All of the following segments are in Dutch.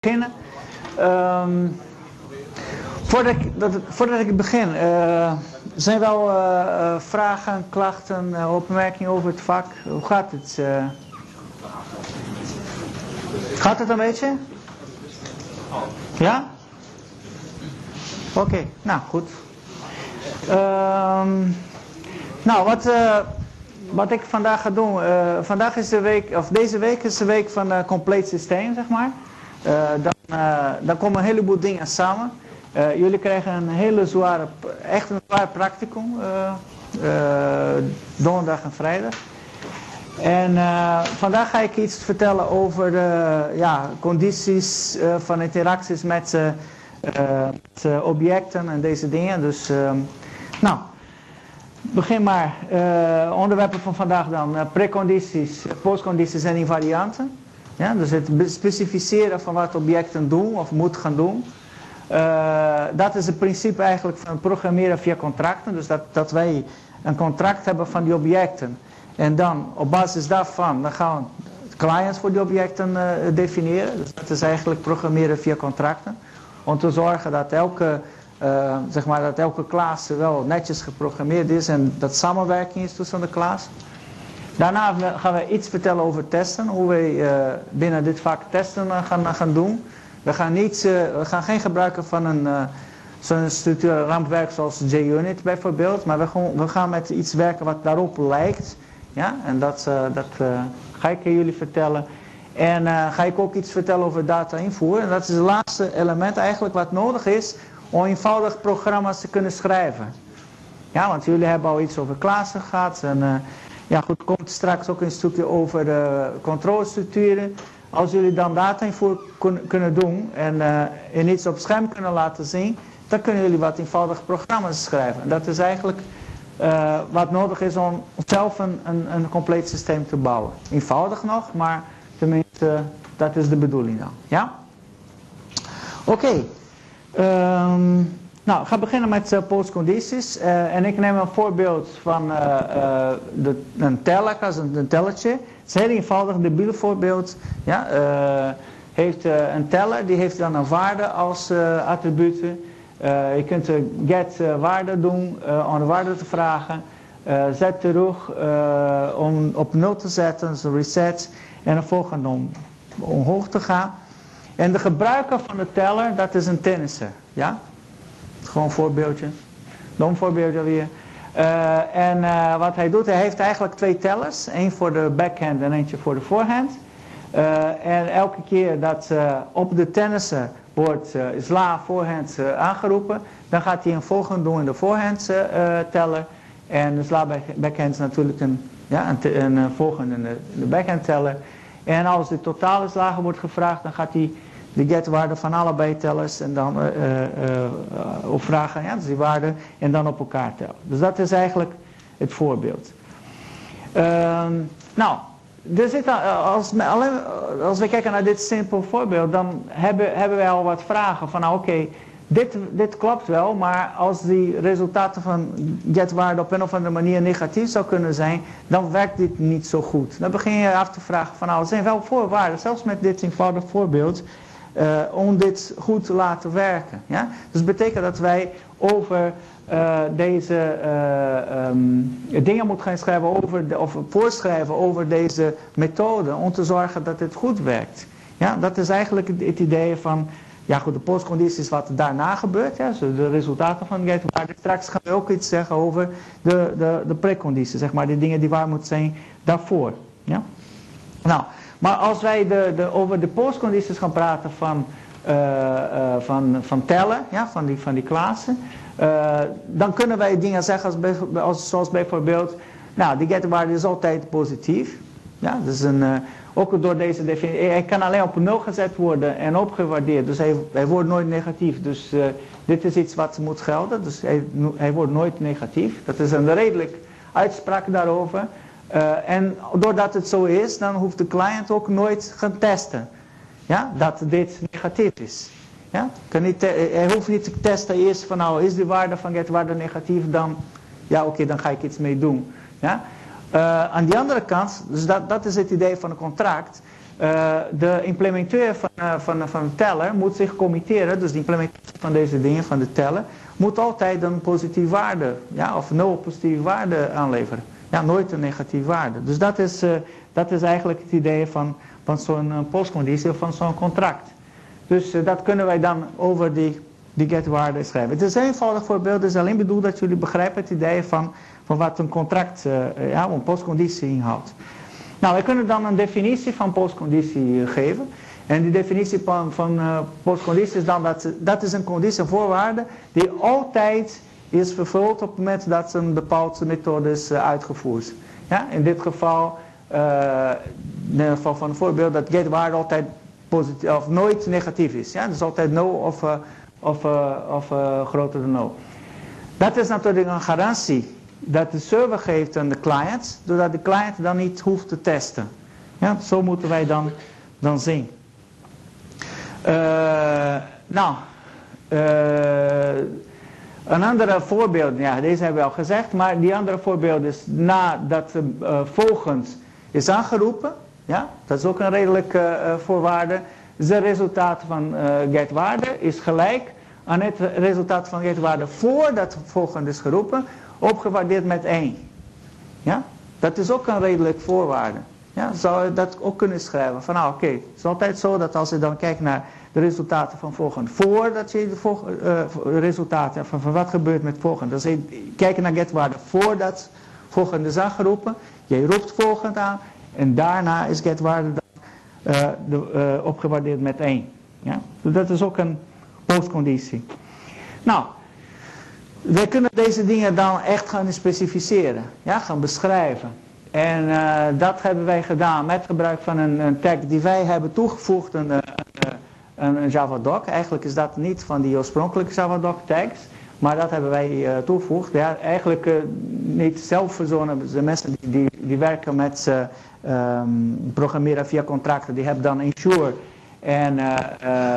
beginnen. Ehm, voordat, ik, dat, voordat ik begin, uh, zijn wel uh, vragen, klachten, opmerkingen over het vak? Hoe gaat het? Gaat het een beetje? Ja? Oké, nou goed. Um, nou, wat, wat ik vandaag ga doen. vandaag is de week, of deze week is de week van compleet systeem, zeg maar. Uh, dan, uh, dan komen een heleboel dingen samen. Uh, jullie krijgen een hele zware, echt een zwaar practicum. donderdag en vrijdag. En vandaag ga ik iets vertellen over de ja, condities van interacties met, met objecten en deze dingen. Dus, nou, begin maar. onderwerpen van vandaag dan. precondities, postcondities en invarianten. Ja, dus het specificeren van wat objecten doen of moet gaan doen. Uh, dat is het principe eigenlijk van programmeren via contracten. Dus dat, dat wij een contract hebben van die objecten. En dan op basis daarvan dan gaan we clients voor die objecten uh, definiëren. Dus dat is eigenlijk programmeren via contracten. Om te zorgen dat elke, uh, zeg maar, dat elke klas wel netjes geprogrammeerd is en dat samenwerking is tussen de klas. Daarna gaan we iets vertellen over testen, hoe wij uh, binnen dit vak testen uh, gaan, uh, gaan doen. We gaan, niet, we gaan geen gebruiken van een zo'n structureel rampwerk zoals JUnit bijvoorbeeld, maar we gaan, we gaan met iets werken wat daarop lijkt. Ja? En dat, dat ga ik jullie vertellen. En ga ik ook iets vertellen over data invoer. En dat is het laatste element eigenlijk wat nodig is om eenvoudig programma's te kunnen schrijven. Ja, want jullie hebben al iets over klassen gehad en ja goed, komt straks ook een stukje over de controlestructuren. Als jullie dan data invoer kunnen doen en, uh, iets op scherm kunnen laten zien, dan kunnen jullie wat eenvoudige programma's schrijven. En dat is eigenlijk uh, wat nodig is om zelf een, een, een, compleet systeem te bouwen. Eenvoudig nog, maar tenminste, dat is de bedoeling dan. Ja? Oké. Um, nou, ik ga beginnen met uh, postcondities. Uh, en ik neem een voorbeeld van uh, de, een teller, een, een tellertje. Het is heel eenvoudig, een debiele voorbeeld. Ja, heeft een teller, die heeft dan een waarde als attributen. je kunt een get waarde doen om de waarde te vragen. zet terug om op 0 te zetten, dus reset. En dan volgende om omhoog te gaan. En de gebruiker van de teller, dat is een tennisser. Ja? Gewoon een voorbeeldje. Een voorbeeldje weer. Uh, en uh, wat hij doet, hij heeft eigenlijk twee tellers. één voor de backhand en eentje voor de voorhand. Uh, en elke keer dat op de tennissen wordt sla voorhand aangeroepen, dan gaat hij een volgende doen in de voorhand teller. En de sla backhand is natuurlijk een, ja, een, een volgende in de, de backhand teller. En als de totale slagen wordt gevraagd, dan gaat hij de getwaarde van allebei tellers en dan uh, op vragen, ja, dus die waarden en dan op elkaar tellen. Dus dat is eigenlijk het voorbeeld. Ehm, nou, er zit, als, als we kijken naar dit simpel voorbeeld, dan hebben, hebben wij al wat vragen van nou oké, dit, dit klopt wel, maar als die resultaten van getwaarde op een of andere manier negatief zou kunnen zijn, dan werkt dit niet zo goed. Dan begin je af te vragen van nou, er zijn wel voorwaarden, zelfs met dit eenvoudig voorbeeld, uh, om dit goed te laten werken. Ja? Dus dat betekent dat wij over uh, deze uh, um, dingen moeten gaan schrijven over de, of voorschrijven over deze methode om te zorgen dat het goed werkt. Ja, dat is eigenlijk het, het idee van, ja goed, de postcondities wat daarna gebeurt, ja, dus de resultaten van het maar straks gaan we ook iets zeggen over de, de, de precondities, zeg maar, de dingen die waar moeten zijn daarvoor. Ja? Nou, maar als wij de, de, over de postcondities gaan praten van, uh, uh, van, van tellen, ja, van, die, van die klassen, uh, dan kunnen wij dingen zeggen als, als, zoals bijvoorbeeld, nou, die getwaarde is altijd positief. Ja, dus een, ook door deze definitie, hij kan alleen op 0 gezet worden en opgewaardeerd, dus hij, hij wordt nooit negatief. Dus dit is iets wat moet gelden, dus hij, hij wordt nooit negatief. Dat is een redelijk uitspraak daarover. Uh, en doordat het zo is, dan hoeft de client ook nooit gaan testen. Ja, dat dit negatief is. Ja? Kan niet hij hoeft niet te testen eerst van nou, is die waarde van getwaarde negatief, dan, ja oké, dan ga ik iets mee doen. Ja? Uh, aan die andere kant, dus dat, dat is het idee van een contract, de implementeur van, van, van de teller moet zich committeren, dus de implementatie van deze dingen van de teller, moet altijd een positieve waarde, ja, of nul positieve waarde aanleveren. Ja, nooit een negatieve waarde. Dus dat is, dat is eigenlijk het idee van, van zo'n postconditie of van zo'n contract. Dus dat kunnen wij dan over die die getwaarde schrijven. Het is een eenvoudig voorbeeld, het is alleen bedoeld dat jullie begrijpen het idee van, van wat een contract, ja, een postconditie inhoudt. Nou, wij kunnen dan een definitie van postconditie eh, geven. En die definitie van, van postconditie is dan dat, dat is een conditie, een voorwaarde, die altijd is vervuld op het moment dat een bepaalde methode is uitgevoerd. Ja, in dit geval, in het geval van een voorbeeld, dat getwaarde altijd positief, of nooit negatief is. Ja, dus altijd no of of, uh, of uh, groter dan 0. Dat is natuurlijk een garantie dat de server geeft aan de client, doordat de client dan niet hoeft te testen. Ja, zo moeten wij dan, dan zien. Uh, nou, een andere voorbeeld, ja, deze hebben we al gezegd, maar die andere voorbeeld is nadat uh, volgens is aangeroepen, ja, dat is ook een redelijke voorwaarde. De resultaat van uh, getwaarde is gelijk aan het resultaat van getwaarde voordat volgende is geroepen, opgewaardeerd met 1. Ja? Dat is ook een redelijk voorwaarde. Ja, zou je dat ook kunnen schrijven? Van nou oké, het is altijd zo dat als je dan kijkt naar de resultaten van volgende, voordat je de volgende, uh, resultaten van, van wat gebeurt met volgende, dus kijkt naar getwaarde voordat volgende is aangeroepen, je roept volgende aan en daarna is getwaarde uh, uh, opgewaardeerd met 1. Ja? Dus dat is ook een postconditie. Nou, wij kunnen deze dingen dan echt gaan specificeren, ja, gaan beschrijven. En dat hebben wij gedaan met gebruik van een, een tag die wij hebben toegevoegd een, een, Javadoc. Eigenlijk is dat niet van die oorspronkelijke Javadoc tags, maar dat hebben wij uh, toegevoegd. Ja, eigenlijk uh, niet zelf verzonnen, de mensen die, die, die werken met um, programmeren via contracten, die hebben dan ensure en uh,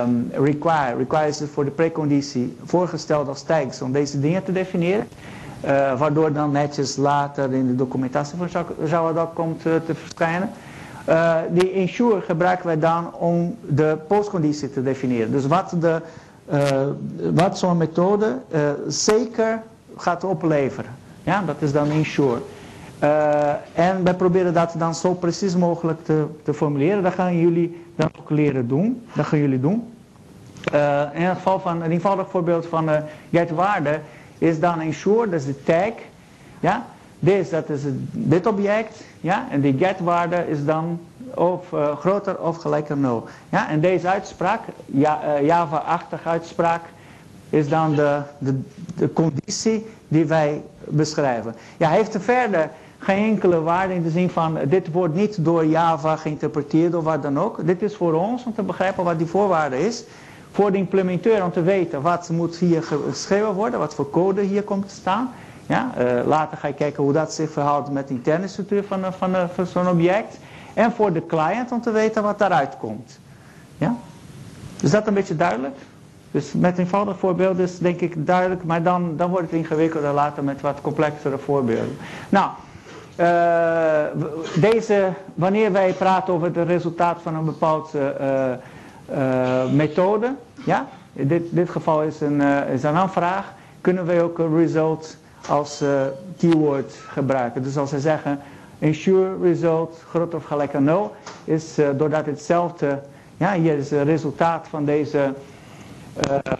um, require, require is voor de preconditie voorgesteld als tags om deze dingen te definiëren. Waardoor dan netjes later in de documentatie van Java komt te verschijnen. Uh, die ensure gebruiken wij dan om de postconditie te definiëren. Dus wat, de, wat zo'n methode zeker gaat opleveren. Ja, dat is dan ensure. en wij proberen dat dan zo precies mogelijk te, te formuleren. Dat gaan jullie dan ook leren doen. Dat gaan jullie doen. In het geval van een eenvoudig voorbeeld van de getwaarde is dan ensure, dat is de tag. Ja? Dit, dat is dit object. Ja? En die getwaarde is dan of uh, groter of gelijk 0. Ja? En deze uitspraak, ja, uh, Java-achtige uitspraak, is dan de, de, de conditie die wij beschrijven. Ja, heeft er verder geen enkele waarde in de zin van dit wordt niet door Java geïnterpreteerd of wat dan ook. Dit is voor ons om te begrijpen wat die voorwaarde is. Voor de implementeur om te weten wat moet hier geschreven worden, wat voor code hier komt te staan. Ja, uh, later ga je kijken hoe dat zich verhoudt met de interne structuur van, van, van zo'n object. En voor de client om te weten wat daaruit komt. Ja? Is dat een beetje duidelijk? Dus met eenvoudig voorbeeld is denk ik duidelijk, maar dan, dan wordt het ingewikkelder later met wat complexere voorbeelden. Nou, deze, wanneer wij praten over het resultaat van een bepaalde methode, ja, in dit, dit geval is een, is een aanvraag, kunnen wij ook een result als keyword gebruiken. Dus als we zeggen ensure result groot of gelijk aan 0, is doordat hetzelfde, ja, hier is het resultaat van deze,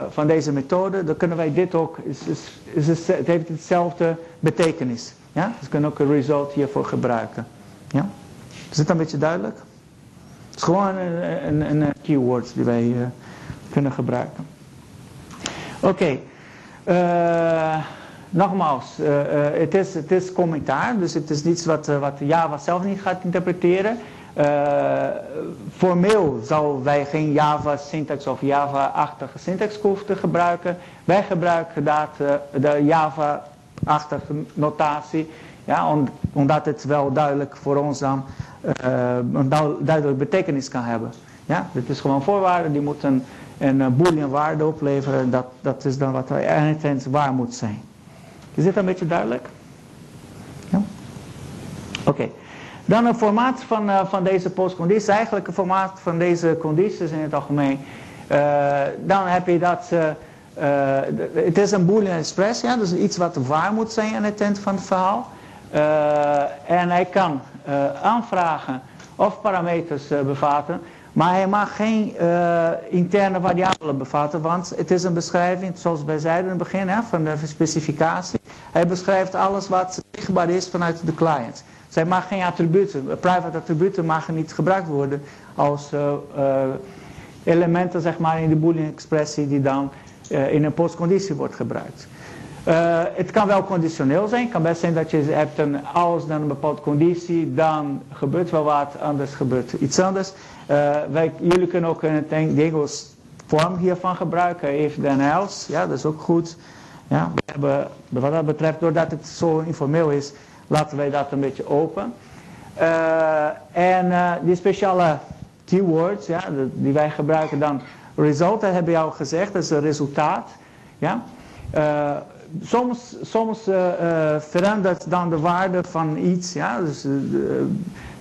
van deze methode, dan kunnen wij dit ook, is, is, is, het heeft hetzelfde betekenis. Ja? Dus we kunnen ook een result hiervoor gebruiken. Ja? Is dit een beetje duidelijk? Het is gewoon een, een, een keyword die wij uh, kunnen gebruiken. Oké. Uh, eh, nogmaals, uh, het, is, het is commentaar, dus het is niets wat, wat Java zelf niet gaat interpreteren. formeel zouden wij geen Java syntax of Java-achtige syntax hoeven gebruiken. Wij gebruiken dat, de Java achtige notatie. Ja, omdat het wel duidelijk voor ons dan een duidelijk betekenis kan hebben. Ja, dit is gewoon voorwaarde, die moeten een, een boolean waarde opleveren. Dat, dat is dan wat eindelijk waar moet zijn. Is dit een beetje duidelijk? Ja? Oké. Dan een formaat van, van deze postcondities, eigenlijk een formaat van deze condities in het algemeen. dan heb je dat, het is een boolean expressie, ja, dus iets wat waar moet zijn aan het eind van het verhaal. en hij kan aanvragen of parameters bevatten. Maar hij mag geen uh, interne variabelen bevatten, want het is een beschrijving, zoals wij zeiden in het begin, hè, van de specificatie. Hij beschrijft alles wat zichtbaar is vanuit de client. Zij mag geen attributen, private attributen mogen niet gebruikt worden als uh, uh, elementen zeg maar, in de boolean expressie die dan in een postconditie wordt gebruikt. het kan wel conditioneel zijn. Het kan best zijn dat je hebt een als dan een bepaalde conditie, dan gebeurt wel wat, anders gebeurt iets anders. Uh, wij, jullie kunnen ook een Engels vorm hiervan gebruiken, if then else. Ja, dat is ook goed. Ja, we hebben, wat dat betreft, doordat het zo informeel is, laten wij dat een beetje open. Uh, en die speciale keywords, ja, die wij gebruiken dan, result, dat hebben we al gezegd, dat is een resultaat. Ja. Soms soms verandert dan de waarde van iets, ja, dus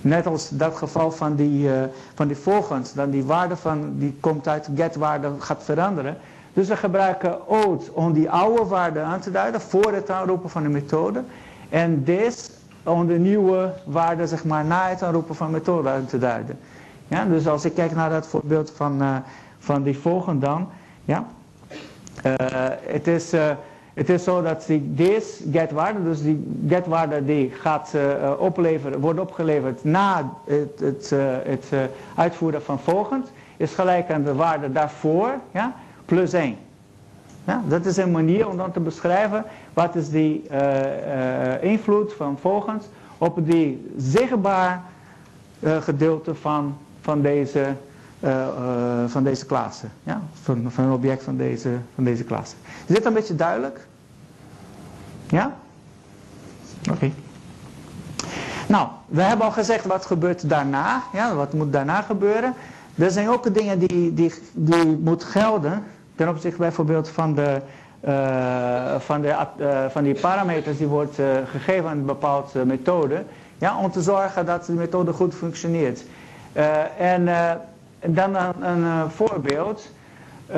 Net als dat geval van die, van die volgens, dan die waarde van, die komt uit get-waarde gaat veranderen. Dus we gebruiken oud om die oude waarde aan te duiden voor het aanroepen van de methode. En this om de nieuwe waarde zeg maar na het aanroepen van de methode aan te duiden. Ja, dus als ik kijk naar dat voorbeeld van, van die volgende dan. Ja, het is... Het is zo dat die, deze getwaarde, dus die getwaarde die gaat uh, opleveren, wordt opgeleverd na het, het, uh, het uitvoeren van volgend, is gelijk aan de waarde daarvoor, ja, plus 1. Ja, dat is een manier om dan te beschrijven wat is die invloed van volgend op die zichtbaar gedeelte van, van deze van deze klasse. Ja? Van, van een object van deze, van deze klasse. Is dit een beetje duidelijk? Ja? Oké. Nou, we hebben al gezegd wat gebeurt daarna. Ja, wat moet daarna gebeuren. Er zijn ook dingen die, die, die moeten gelden. Ten opzichte bijvoorbeeld van, de, uh, van, de, van die parameters die wordt gegeven aan een bepaalde methode. Ja, om te zorgen dat de methode goed functioneert. en dan een, een voorbeeld. Uh,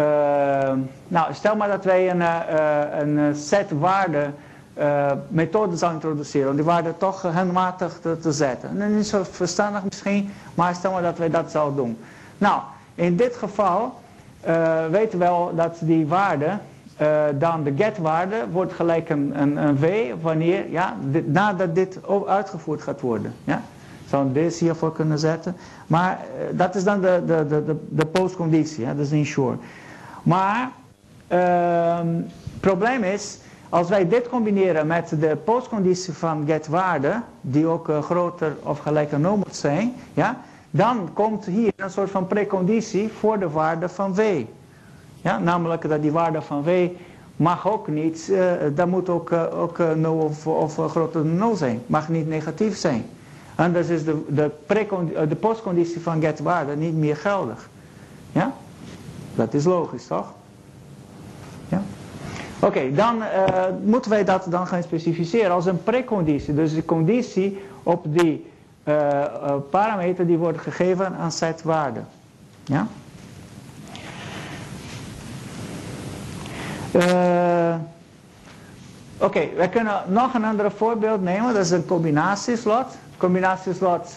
nou, stel maar dat wij een, uh, een set waarden uh, methode zou introduceren om die waarde toch handmatig te, te zetten. En niet zo verstandig misschien, maar stel maar dat wij dat zouden doen. Nou, in dit geval weten we wel dat die waarde, dan de get-waarde, wordt gelijk een, een, een w wanneer, ja, dit, nadat dit uitgevoerd gaat worden. Ja? This hiervoor kunnen zetten. Maar dat is dan de, de, de, de, postconditie, dat is in short. Maar ehm, het probleem is, als wij dit combineren met de postconditie van getWarde, die ook uh, groter of gelijk aan 0 moet zijn, ja, dan komt hier een soort van preconditie voor de waarde van w. Ja, namelijk dat die waarde van w mag ook niet, uh, dat moet ook, uh, ook 0 of, of groter dan 0 zijn, mag niet negatief zijn. Anders is de, de, de postconditie van getWarde niet meer geldig. Ja? Dat is logisch, toch? Ja? Oké, dan uh, moeten wij dat dan gaan specificeren als een preconditie. Dus de conditie op die uh, parameter die wordt gegeven aan setwaarde. Ja? Oké, wij kunnen nog een ander voorbeeld nemen. Dat is een combinatieslot. Combinatieslot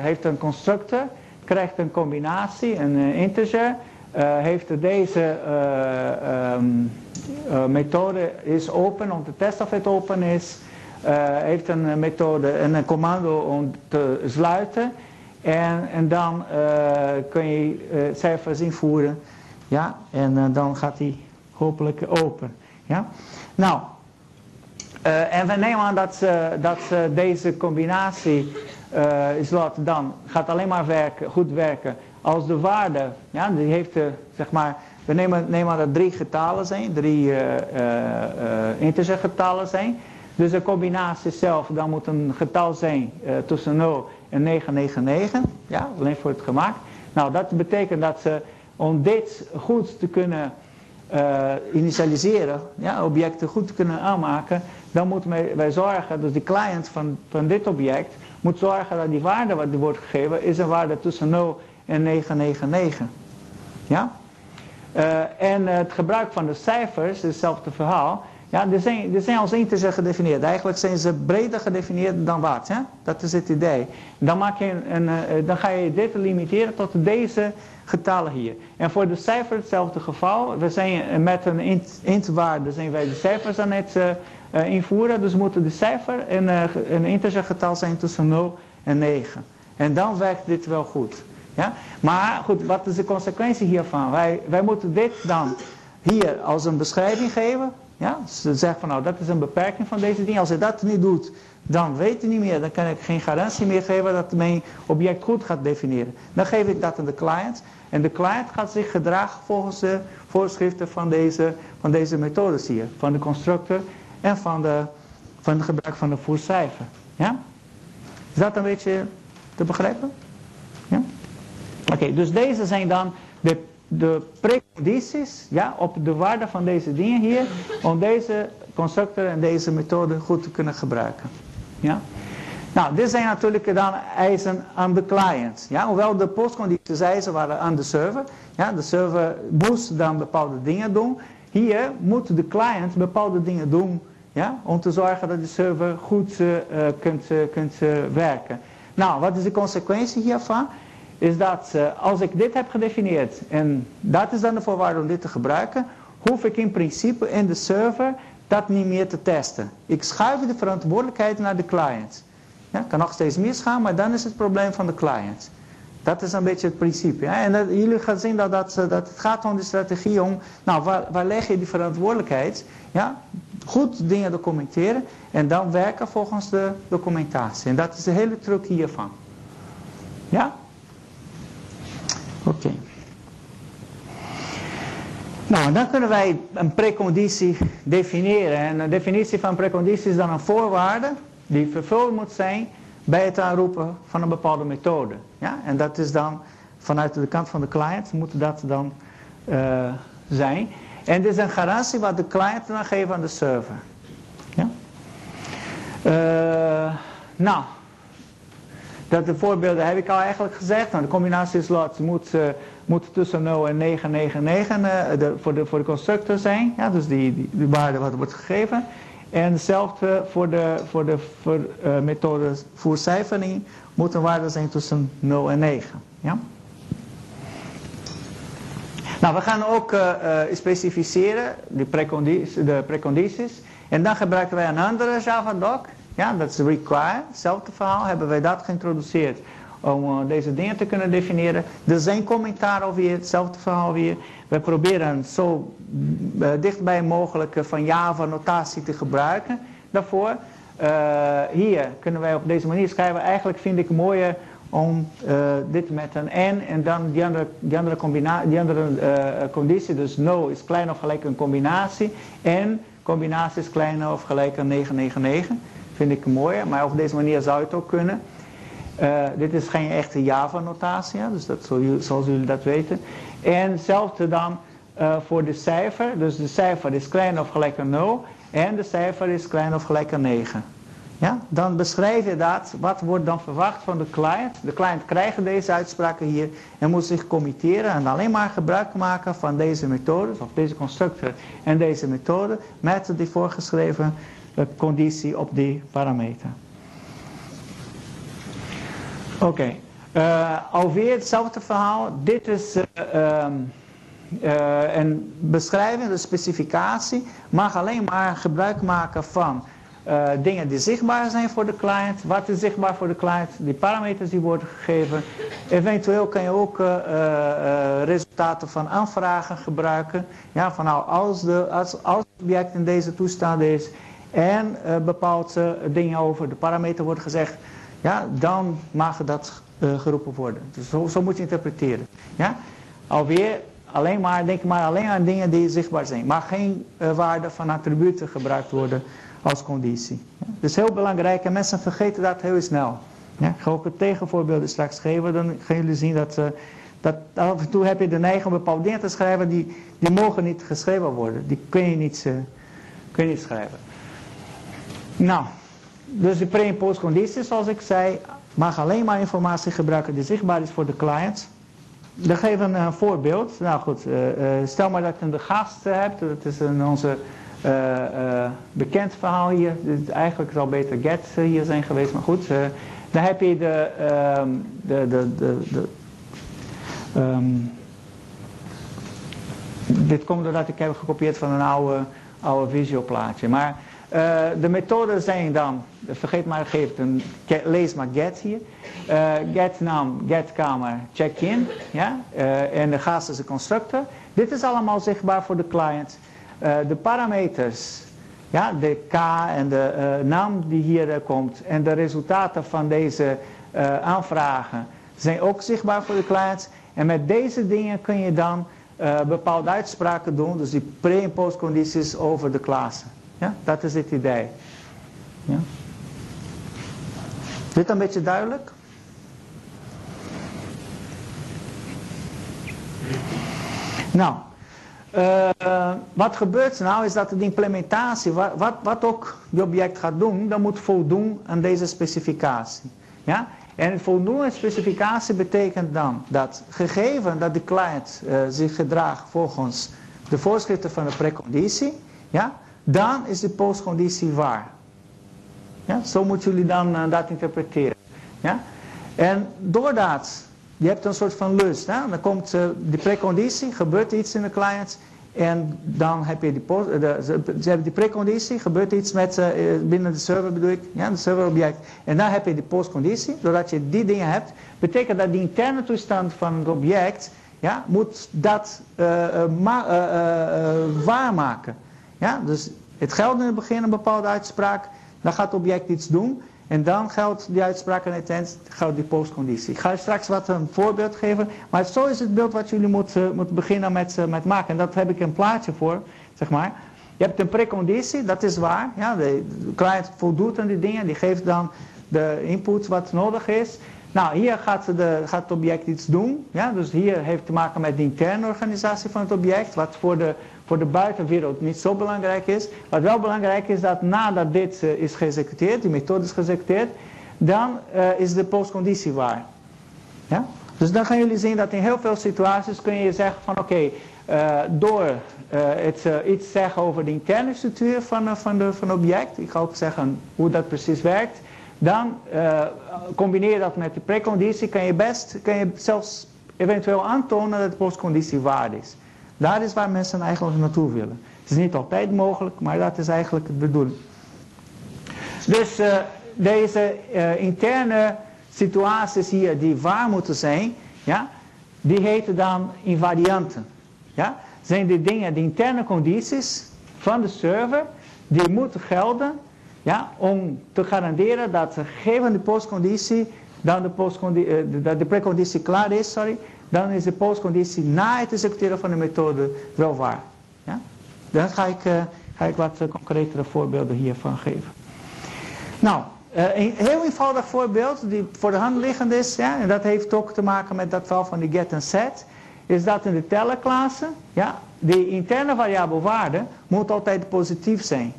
heeft een constructor, krijgt een combinatie, een integer. heeft deze uh, methode is open om te testen of het open is. Heeft een methode en een commando om te sluiten. En, en dan kun je cijfers invoeren. Ja, en dan gaat hij hopelijk open. Ja? Nou, en we nemen aan dat, dat deze combinatie slot dan gaat alleen maar werken, goed werken als de waarde, ja, die heeft zeg maar we nemen, nemen aan dat drie getallen zijn, drie uh, uh, integergetallen zijn. Dus de combinatie zelf, dan moet een getal zijn tussen 0 en 999. Ja, alleen voor het gemaakt. Nou, dat betekent dat ze, om dit goed te kunnen initialiseren, ja, objecten goed te kunnen aanmaken, dan moeten wij, zorgen, dus de client van, van dit object moet zorgen dat die waarde wat die wordt gegeven is een waarde tussen 0 en 999. Ja? Uh, en het gebruik van de cijfers, hetzelfde verhaal, ja, die zijn, die zijn als integer gedefinieerd. Eigenlijk zijn ze breder gedefinieerd dan wat. Hè? Dat is het idee. Dan, maak je een, een, dan ga je dit limiteren tot deze getallen hier. En voor de cijfer hetzelfde geval. We zijn met een int, intwaarde zijn wij de cijfers aan het invoeren. Dus moeten de cijfer uh, een integer getal zijn tussen 0 en 9. En dan werkt dit wel goed. Ja? Maar goed, wat is de consequentie hiervan? Wij, wij moeten dit dan hier als een beschrijving geven. Ja? Ze zeggen van nou dat is een beperking van deze dingen. Als je dat niet doet, dan weet je niet meer. Dan kan ik geen garantie meer geven dat mijn object goed gaat definiëren. Dan geef ik dat aan de client. En de client gaat zich gedragen volgens de voorschriften van deze, van deze methodes hier. Van de constructor en van, de, van het gebruik van de voercijfer. Ja? Is dat een beetje te begrijpen? Ja? Oké, dus deze zijn dan de, de precondities ja, op de waarde van deze dingen hier. Om deze constructor en deze methode goed te kunnen gebruiken. Ja? Nou, dit zijn natuurlijk dan eisen aan de client. Ja, hoewel de postcondities eisen waren aan de server. Ja, de server moest dan bepaalde dingen doen. Hier moet de client bepaalde dingen doen. Ja, om te zorgen dat de server goed uh, kunt, uh, kunt werken. Nou, wat is de consequentie hiervan? Is dat als ik dit heb gedefinieerd en dat is dan de voorwaarde om dit te gebruiken, hoef ik in principe in de server dat niet meer te testen. Ik schuif de verantwoordelijkheid naar de client. Ja, kan nog steeds misgaan, maar dan is het probleem van de client. Dat is een beetje het principe. Ja? En jullie gaan zien dat, dat, dat het gaat om de strategie om, nou, waar, waar leg je die verantwoordelijkheid? Ja? Goed dingen documenteren en dan werken volgens de documentatie. En dat is de hele truc hiervan. Ja? Oké. Nou, dan kunnen wij een preconditie definiëren. En een definitie van preconditie is dan een voorwaarde die vervuld moet zijn bij het aanroepen van een bepaalde methode. Ja? En dat is dan vanuit de kant van de client moet dat dan uh, zijn. En dit is een garantie wat de client dan geeft aan de server. Ja? Uh, nou, dat de voorbeelden heb ik al eigenlijk gezegd. Nou, de combinatieslots moet, uh, moet tussen 0 en 999 de, voor, de, voor de constructor zijn. Ja, dus die, die, die waarde wat wordt gegeven. En hetzelfde voor de, voor de voor, uh, methode voercijfering moet een waarde zijn tussen 0 en 9. Ja? Nou, we gaan ook uh, uh, specificeren de precondities, de precondities. En dan gebruiken wij een andere Java-doc. Ja, dat is require. Hetzelfde verhaal hebben wij dat geïntroduceerd om deze dingen te kunnen definiëren. Er zijn commentaar over hetzelfde verhaal weer. We proberen zo dichtbij mogelijk van Java notatie te gebruiken daarvoor. Hier kunnen wij op deze manier schrijven. Eigenlijk vind ik mooier om uh, dit met een n en dan die andere, andere, combina die andere conditie. Dus no is kleiner of gelijk een combinatie. En combinatie is kleiner of gelijk aan 999. Vind ik mooier. Maar op deze manier zou het ook kunnen. Uh, dit is geen echte Java-notatie, dus dat zoals jullie dat weten. En hetzelfde dan voor de cijfer. Dus de cijfer is kleiner of gelijk aan 0. En de cijfer is kleiner of gelijk aan 9. Ja? Dan beschrijf je dat. Wat wordt dan verwacht van de client? De client krijgt deze uitspraken hier en moet zich committeren en alleen maar gebruik maken van deze methode, of deze constructor en deze methode, met die voorgeschreven uh, conditie op die parameter. Oké. Okay. Uh, alweer hetzelfde verhaal. Dit is um, uh, een beschrijving, de specificatie. Mag alleen maar gebruik maken van dingen die zichtbaar zijn voor de client. Wat is zichtbaar voor de client? Die parameters die worden gegeven. Eventueel kan je ook resultaten van aanvragen gebruiken. Ja, van nou, als, de, als, als het object in deze toestand is en bepaalde dingen over de parameter wordt gezegd ja, dan mag dat geroepen worden. Dus zo, zo, moet je interpreteren. Ja? Alweer, alleen maar, denk maar alleen aan dingen die zichtbaar zijn. Maar geen uh, waarde van attributen gebruikt worden als conditie. Dus heel belangrijk en mensen vergeten dat heel snel. Ja? Ik ga ook het tegenvoorbeelden straks geven, dan gaan jullie zien dat, uh, dat af en toe heb je de neiging om bepaalde dingen te schrijven die, die mogen niet geschreven worden. Die kun je niet, kun je niet schrijven. Nou, dus de pre- en postcondities, zoals ik zei, mag alleen maar informatie gebruiken die zichtbaar is voor de client. We geven een voorbeeld. Nou goed, stel maar dat je een gast hebt. Dat is in onze bekend verhaal hier. Eigenlijk zal beter Get hier zijn geweest, maar goed. dan heb je de, ehm, de, de, de, um, dit komt doordat ik heb gekopieerd van een oude, oude visio-plaatje. Maar de methoden zijn dan, vergeet maar, geef een, lees maar get hier. Get naam, get kamer, check in. Ja? En de gast is een constructor. Dit is allemaal zichtbaar voor de client. De parameters, ja, de K en de naam die hier komt en de resultaten van deze aanvragen zijn ook zichtbaar voor de client. En met deze dingen kun je dan bepaalde uitspraken doen, dus die pre- en postcondities over de klassen. Ja, dat is het idee. Ja. Dit een beetje duidelijk? Nou, uh, wat gebeurt nou is dat de implementatie, wat, wat, wat ook je object gaat doen, dan moet voldoen aan deze specificatie. Ja? En voldoende specificatie betekent dan dat gegeven dat de client uh, zich gedraagt volgens de voorschriften van de preconditie, ja, dan is de postconditie waar. Ja, zo moeten jullie dan uh, dat interpreteren. Ja? En doordat je hebt een soort van lust, hè? dan komt uh, de preconditie, gebeurt iets in de client en dan heb je die, post, de, ze, hebben die preconditie, gebeurt iets met, uh, binnen de server bedoel ik, ja, de serverobject. En dan heb je die postconditie. Doordat je die dingen hebt, betekent dat die interne toestand van het object, ja, moet dat uh, ma waarmaken. Ja, dus het geldt in het begin een bepaalde uitspraak, dan gaat het object iets doen. En dan geldt die uitspraak en het geldt die postconditie. Ik ga straks wat een voorbeeld geven. Maar zo is het beeld wat jullie moeten, moeten beginnen met, uh, met maken. En dat heb ik een plaatje voor, zeg maar. Je hebt een preconditie, dat is waar. Ja, de, client voldoet aan die dingen. Die geeft dan de input wat nodig is. Nou, hier gaat, de, gaat het object iets doen. Ja, dus hier heeft te maken met de interne organisatie van het object. Wat voor de voor de buitenwereld niet zo belangrijk is. Wat wel belangrijk is dat nadat dit uh, is geëxecuteerd, die methode is geëxecuteerd, dan uh, is de postconditie waar. Ja? Dus dan gaan jullie zien dat in heel veel situaties kun je zeggen van oké, uh, door het iets zeggen over de interne structuur van, van, de, van object, ik ga ook zeggen hoe dat precies werkt, dan combineer dat met de preconditie, kan je best, kan je zelfs eventueel aantonen dat de postconditie waar is. Daar is waar mensen eigenlijk naartoe willen. Het is niet altijd mogelijk, maar dat is eigenlijk het bedoeling. Dus uh, deze uh, interne situaties hier die waar moeten zijn, ja, die heten dan invarianten. Ja? Zijn die dingen, de interne condities van de server, die moeten gelden ja, om te garanderen dat gegeven de postconditie, dan de, postconditie, uh, de preconditie klaar is, sorry, dan is de postconditie na het executeren van de methode wel waar. Ja? Dan ga ik, uh, ga ik wat concretere voorbeelden hiervan geven. Nou, uh, een heel eenvoudig voorbeeld die voor de hand liggend is, ja, en dat heeft ook te maken met dat verhaal van de get en set, is dat in de tellerklasse, ja, de interne variabele waarde moet altijd positief zijn.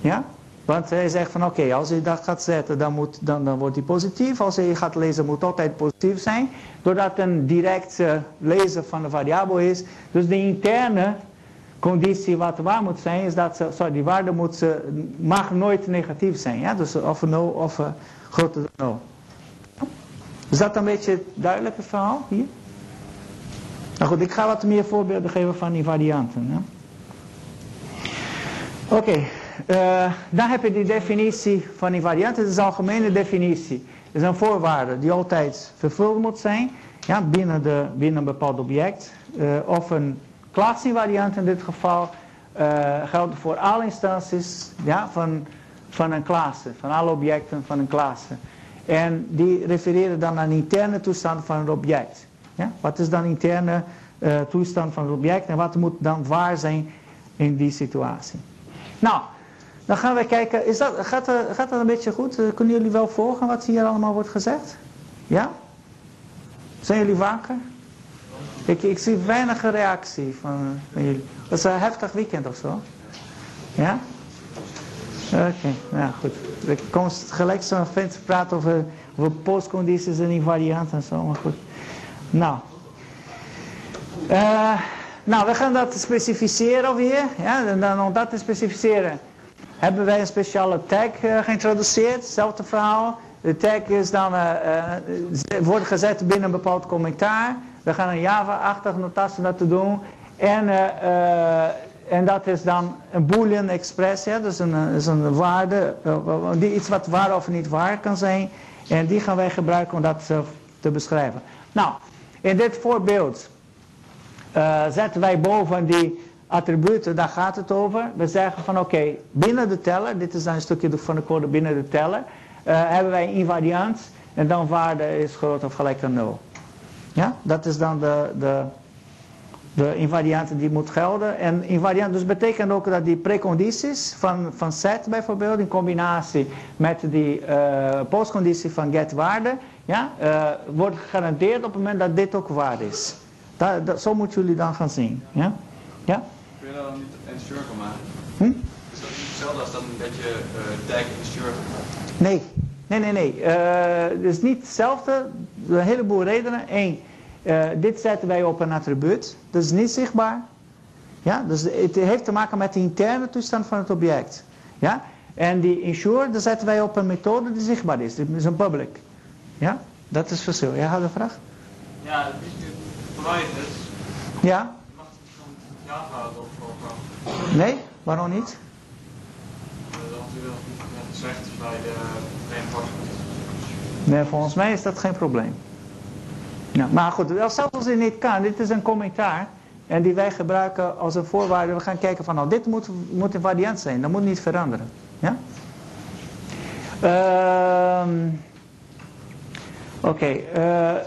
Ja? Want hij zegt van oké, als je dat gaat zetten, dan, moet, dan, dan wordt die positief. Als je gaat lezen, moet altijd positief zijn. Doordat een direct lezen van de variabel is. Dus de interne conditie wat waar moet zijn, is dat ze, sorry, die waarde moet, mag nooit negatief zijn. Ja? Dus of een 0 of uh, groter dan 0. Is dat een beetje het duidelijke verhaal hier? Nou goed, ik ga wat meer voorbeelden geven van die varianten. Oké. Uh, dan heb je die definitie van die variant. Het is een algemene definitie. Het is een voorwaarde die altijd vervuld moet zijn ja, binnen, de, binnen een bepaald object. Uh, of een klassinvariant in dit geval uh, geldt voor alle instanties ja, van, van een klasse. Van alle objecten van een klasse. En die refereren dan aan interne toestand van het object. Ja? Wat is dan interne toestand van het object en wat moet dan waar zijn in die situatie. Nou, dan gaan we kijken, is dat, gaat, gaat dat een beetje goed? Eh, kunnen jullie wel volgen wat hier allemaal wordt gezegd? Ja? Zijn jullie wakker? Ik, ik zie weinig reactie van, van jullie. Het is een heftig weekend of zo. Ja? Oké, nou goed. Ik kom gelijk zo te praten over, Over postcondities en invarianten en zo, maar goed. Nou. Uh, nou, we gaan dat specificeren weer. Ja, en dan om dat te specificeren hebben wij een speciale tag uh, geïntroduceerd. Hetzelfde verhaal. De tag is dan, uh, wordt gezet binnen een bepaald commentaar. We gaan een Java-achtige notatie laten doen. En, en dat is dan een boolean expressie. Dus een, is een waarde, die iets wat waar of niet waar kan zijn. En die gaan wij gebruiken om dat te beschrijven. Nou, in dit voorbeeld zetten wij boven die attributen, daar gaat het over. We zeggen van oké, binnen de teller, dit is dan een stukje van de code binnen de teller, uh, hebben wij invariant en dan waarde is groot of gelijk aan 0. Ja, dat is dan de, de, de invariant die moet gelden. En invariant dus betekent ook dat die precondities van, van set bijvoorbeeld in combinatie met die uh, postconditie van get waarde, ja, uh, wordt gegarandeerd op het moment dat dit ook waar is. Dat, dat, zo moeten jullie dan gaan zien. Ja? Ja? Kun je daar dan niet ensure van maken? Hm? Is dat niet hetzelfde als dan dat je uh, tag ensure Nee, nee, nee, nee. Uh, het is niet hetzelfde. Een heleboel redenen. Eén, uh, dit zetten wij op een attribuut. Dat is niet zichtbaar. Ja? Dus het heeft te maken met de interne toestand van het object. Ja? En die ensure, dat zetten wij op een methode die zichtbaar is. Dit is een public. Ja? Dat is het verschil. Jij had een vraag? Ja, het is providers. Ja? Mag het van Java voorkomen? Nee? Waarom niet? Reinforcement. Nee, volgens mij is dat geen probleem. Ja, maar goed, zelfs als het niet kan, dit is een commentaar. En die wij gebruiken als een voorwaarde. We gaan kijken van, nou, dit moet, moet een variant zijn. Dat moet niet veranderen. Ja? Ehm Oké. Okay, uh,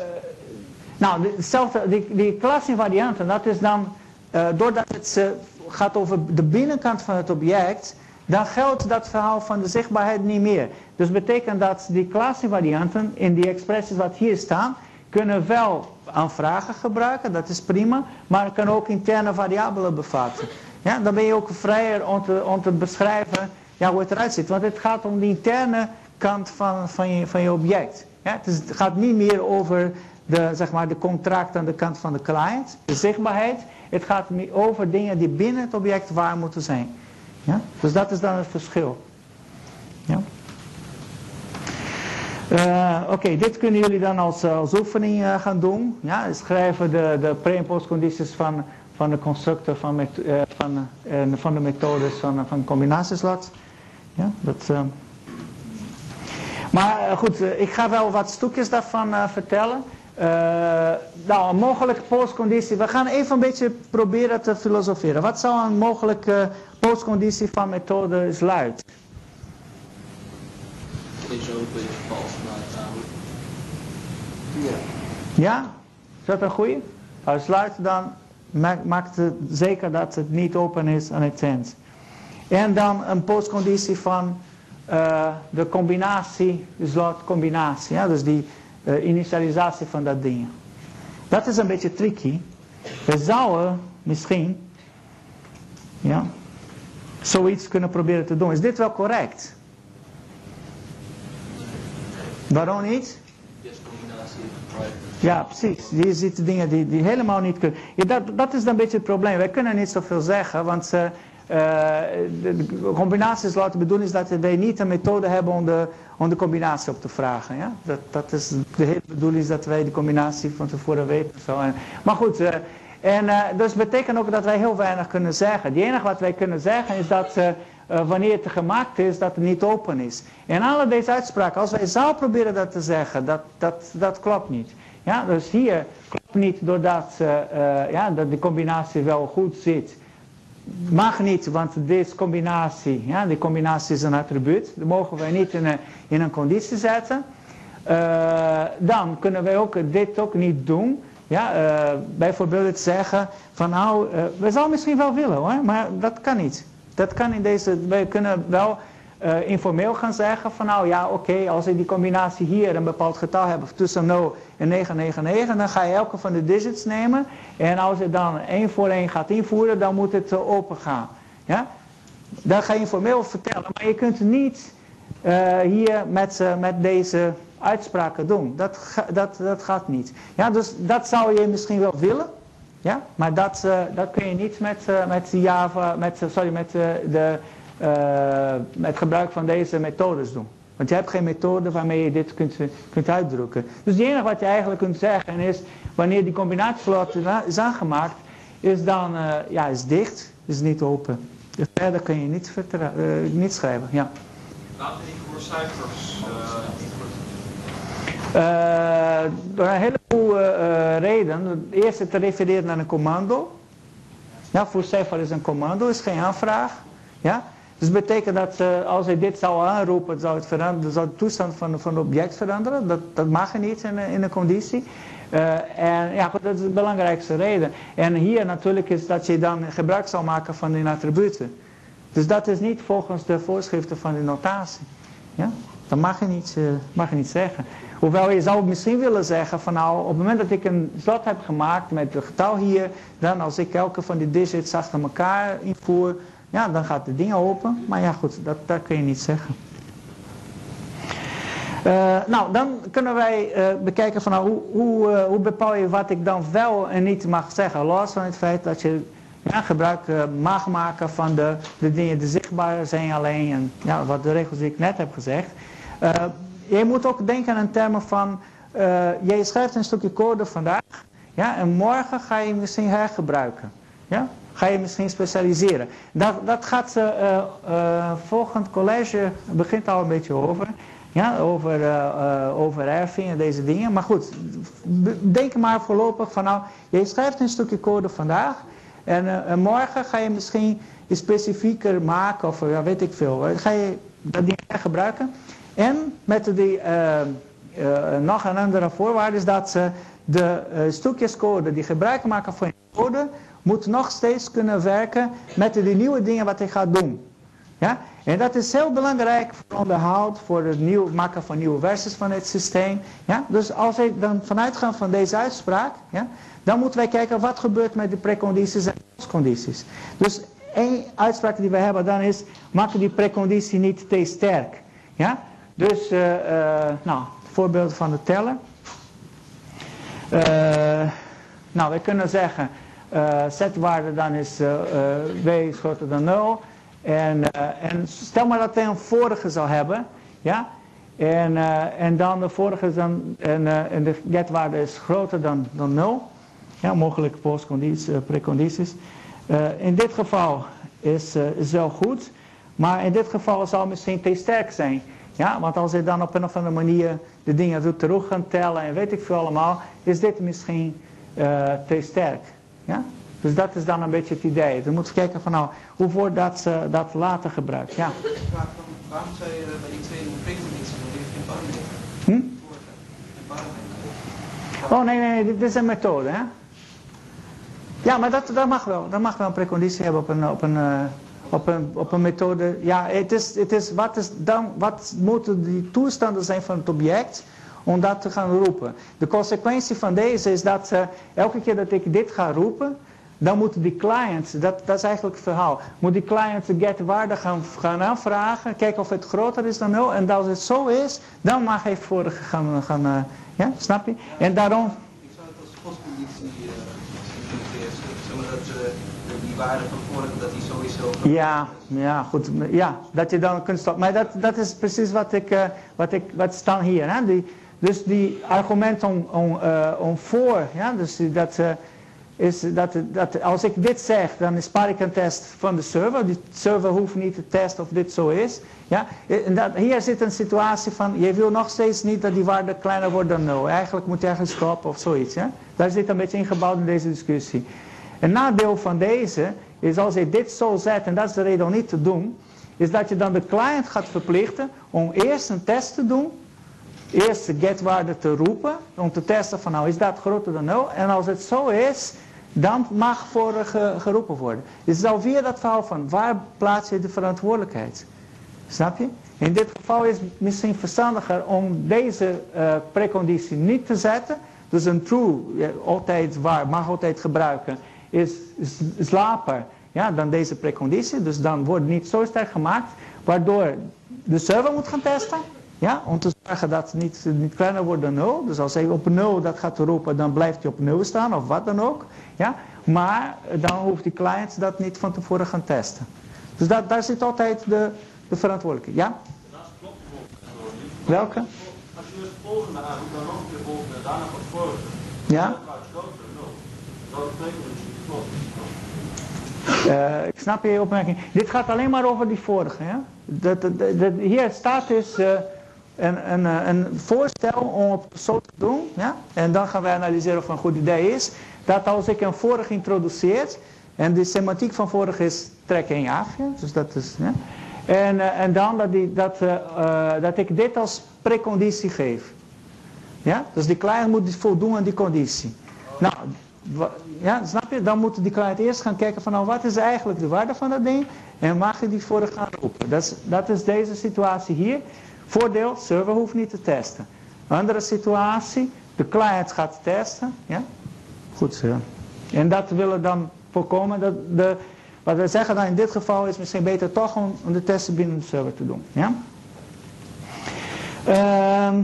nou, hetzelfde, die, die klasinvarianten, dat is dan, uh, doordat het uh, gaat over de binnenkant van het object, dan geldt dat verhaal van de zichtbaarheid niet meer. Dus betekent dat die klasinvarianten in die expressies wat hier staan, kunnen wel aanvragen gebruiken, dat is prima, maar kunnen ook interne variabelen bevatten. Ja, dan ben je ook vrijer om te, om te beschrijven ja, hoe het eruit ziet, want het gaat om de interne kant van, van, je, van je object. Ja, het gaat niet meer over de, zeg maar, de contract aan de kant van de client, de zichtbaarheid. Het gaat over dingen die binnen het object waar moeten zijn. Ja? Dus dat is dan het verschil. Ja? Uh, Oké, dit kunnen jullie dan als, als oefening uh, gaan doen. Ja? Schrijven de, de pre- en postcondities van, van de constructor van, met, van, van de methodes van, van combinatieslot. Ja, dat... Maar goed, ik ga wel wat stukjes daarvan vertellen. Uh, nou, een mogelijke postconditie. We gaan even een beetje proberen te filosoferen. Wat zou een mogelijke postconditie van methode sluit? Is ook een beetje vals, maar Ja. Ja? Is dat een goeie? Als sluit dan maakt het zeker dat het niet open is aan het eind. En dan een postconditie van uh, de combinatie, slot combinatie. Ja? Dus die initialisatie van dat ding. Dat is een beetje tricky. We zouden misschien ja, zoiets kunnen proberen te doen. Is dit wel correct? Waarom niet? Ja, precies. Je ziet dingen die, die helemaal niet kunnen. Dat, dat is een beetje het probleem. Wij kunnen niet zoveel zeggen, want uh, combinaties laten bedoelen is dat wij niet een methode hebben om de, om de combinatie op te vragen. Ja? Dat, dat is de hele bedoeling is dat wij de combinatie van tevoren weten. Zo. En, maar goed, uh, en, uh, dus betekent ook dat wij heel weinig kunnen zeggen. Het enige wat wij kunnen zeggen is dat uh, wanneer het gemaakt is, dat het niet open is. En alle deze uitspraken, als wij zouden proberen dat te zeggen, dat, dat, dat klopt niet. Ja, dus hier klopt niet doordat ja, dat de combinatie wel goed zit. Mag niet, want deze combinatie, ja, die combinatie is een attribuut. Dat mogen wij niet in een, in een conditie zetten. Uh, dan kunnen wij ook dit ook niet doen. Ja, uh, bijvoorbeeld zeggen van nou, uh, we zouden misschien wel willen hoor, maar dat kan niet. Dat kan in deze, wij kunnen wel uh, informeel gaan zeggen van nou ja oké, als ik die combinatie hier een bepaald getal heb tussen 0 en 999, dan ga je elke van de digits nemen en als je dan één voor één gaat invoeren, dan moet het open gaan. Ja? Dat ga je informeel vertellen, maar je kunt niet uh, hier met, met deze uitspraken doen. Dat, dat, dat gaat niet. Ja, dus dat zou je misschien wel willen. Ja, maar dat, dat kun je niet met, met Java, met, sorry, met, de, met gebruik van deze methodes doen. Want je hebt geen methode waarmee je dit kunt, kunt uitdrukken. Dus het enige wat je eigenlijk kunt zeggen is, wanneer die combinatievloot is aangemaakt, is dan, ja, is dicht, is niet open. Dus verder kun je niet, niet schrijven, ja. Laten ik voor cijfers uh, door een heleboel uh, redenen. Het eerste te refereren naar een commando. Ja, voor cijfer is een commando, is geen aanvraag. Ja? Dus betekent dat uh, als hij dit zou aanroepen, zou het veranderen, zou de toestand van, van het object veranderen. Dat, dat mag niet in, in een conditie. en ja, dat is de belangrijkste reden. En hier natuurlijk is dat je dan gebruik zal maken van die attributen. Dus dat is niet volgens de voorschriften van de notatie. Ja? Dat mag je niet, mag je niet zeggen. Hoewel je zou misschien willen zeggen van nou, op het moment dat ik een slot heb gemaakt met het getal hier, dan als ik elke van die digits achter elkaar invoer, ja, dan gaat de ding open. Maar ja goed, dat, dat kun je niet zeggen. Uh, nou, dan kunnen wij uh, bekijken van nou, hoe, hoe, uh, hoe bepaal je wat ik dan wel en niet mag zeggen. Los van het feit dat je ja, gebruik mag maken van de, de dingen die zichtbaar zijn alleen. En ja, wat de regels die ik net heb gezegd. Je moet ook denken in termen van, jij schrijft een stukje code vandaag, ja, en morgen ga je misschien hergebruiken. Ja? Ga je misschien specialiseren. Dat, dat gaat uh, uh, volgend college, begint al een beetje over. Ja, over, uh, over en deze dingen. Maar goed, denk maar voorlopig van nou, je schrijft een stukje code vandaag. En, en morgen ga je misschien specifieker maken of ja, weet ik veel. Ga je dat ding gebruiken. En met die, nog een andere voorwaarde is dat ze de stukjes code die gebruik maken van je code, moet nog steeds kunnen werken met de nieuwe dingen wat hij gaat doen. Ja? En dat is heel belangrijk voor onderhoud, voor het nieuw, maken van nieuwe versies van het systeem. Ja? Dus als ik dan vanuit ga van deze uitspraak, ja, dan moeten wij kijken wat gebeurt met de precondities en postcondities. Dus één uitspraak die we hebben dan is, maak die preconditie niet te sterk. Ja? Dus, uh, uh, nou, voorbeelden van de teller. Uh, nou, we kunnen zeggen, zetwaarde dan is w is groter dan 0. En, en stel maar dat hij een vorige zou hebben, ja. En, en dan de vorige dan, en, en de getwaarde is groter dan, dan 0. Ja, mogelijke postcondities, precondities. in dit geval is, is wel goed, maar in dit geval zal misschien te sterk zijn. Ja, want als je dan op een of andere manier de dingen doet terug gaan tellen en weet ik veel allemaal, is dit misschien uh, te sterk. Ja? Dus dat is dan een beetje het idee. Dan moet je kijken van nou, hoe wordt dat, uh, dat later gebruikt. Ja. Waarom zou je bij die twee prikkel niet Hm? Oh nee, nee, dit is een methode. Hè? Ja, maar dat, dat mag wel. Dat mag wel een preconditie hebben op een, op een, uh, op een, op een methode. Ja, het is, het is, wat, is dan, wat moeten die toestanden zijn van het object om dat te gaan roepen? De consequentie van deze is dat uh, elke keer dat ik dit ga roepen, dan moet die client, dat, dat is eigenlijk het verhaal, moet die client de get waarde gaan, gaan aanvragen, kijken of het groter is dan 0. En als het zo is, dan mag hij vorige gaan, gaan uh, ja, snap je? En daarom... Ik zou het als postconditie uh, zeg maar dat die waarde van vorige, dat die sowieso... Ja, ja, goed. Ja, dat je dan kunt stoppen. Maar dat, dat is precies wat ik, uh, wat ik, wat staan hier. Hè? Die, dus die argument om, om, uh, om voor, ja, dus dat, uh, is dat, dat als ik dit zeg, dan spaar ik een test van de server. Die server hoeft niet te testen of dit zo is. Ja? En dat, hier zit een situatie van, je wil nog steeds niet dat die waarde kleiner wordt dan 0. Eigenlijk moet je ergens stoppen of zoiets. Daar zit een beetje ingebouwd in deze discussie. Een nadeel van deze is als je dit zo zet, en dat is de reden om niet te doen, is dat je dan de client gaat verplichten om eerst een test te doen, eerst de getwaarde te roepen, om te testen van nou is dat groter dan 0, en als het zo is, dan mag voor geroepen worden. Het is alweer dat verhaal van waar plaats je de verantwoordelijkheid. Snap je? In dit geval is het misschien verstandiger om deze uh, preconditie niet te zetten. Dus een true, altijd waar, mag altijd gebruiken is slaper ja, dan deze preconditie. Dus dan wordt niet zo sterk gemaakt, waardoor de server moet gaan testen. Ja, om te zorgen dat het niet, niet kleiner wordt dan 0. Dus als hij op 0 dat gaat roepen, dan blijft hij op 0 staan of wat dan ook. Ja? Maar dan hoeft die client dat niet van tevoren gaan testen. Dus dat, daar zit altijd de, de verantwoordelijkheid. Ja? Welke? Als je het volgende aanroept, dan nog een keer volgende, daarna het vorige. Ja? Dat betekent dat je ik snap je opmerking. Dit gaat alleen maar over die vorige. Ja? Dat, dat, hier staat dus eh, een, eh, een voorstel om het zo te doen. Ja? En dan gaan wij analyseren of het een goed idee is. Dat als ik een vorige introduceer. En de semantiek van vorige is trek af. Ja? Dus dat is, en, eh, en dan dat, die, dat, eh, dat ik dit als preconditie geef. Ja? Dus die client moet voldoen aan die conditie. Nou, ja, snap je? Dan moet die client eerst gaan kijken van nou, wat is eigenlijk de waarde van dat ding en mag je die voor gaan roepen. Dat is, dat is deze situatie hier. Voordeel, server hoeft niet te testen. Andere situatie, de client gaat testen. Ja? Goed zo. En dat willen dan voorkomen. Dat de, wat we zeggen dan in dit geval is misschien beter toch om, de testen binnen de server te doen. Ja? Ehm,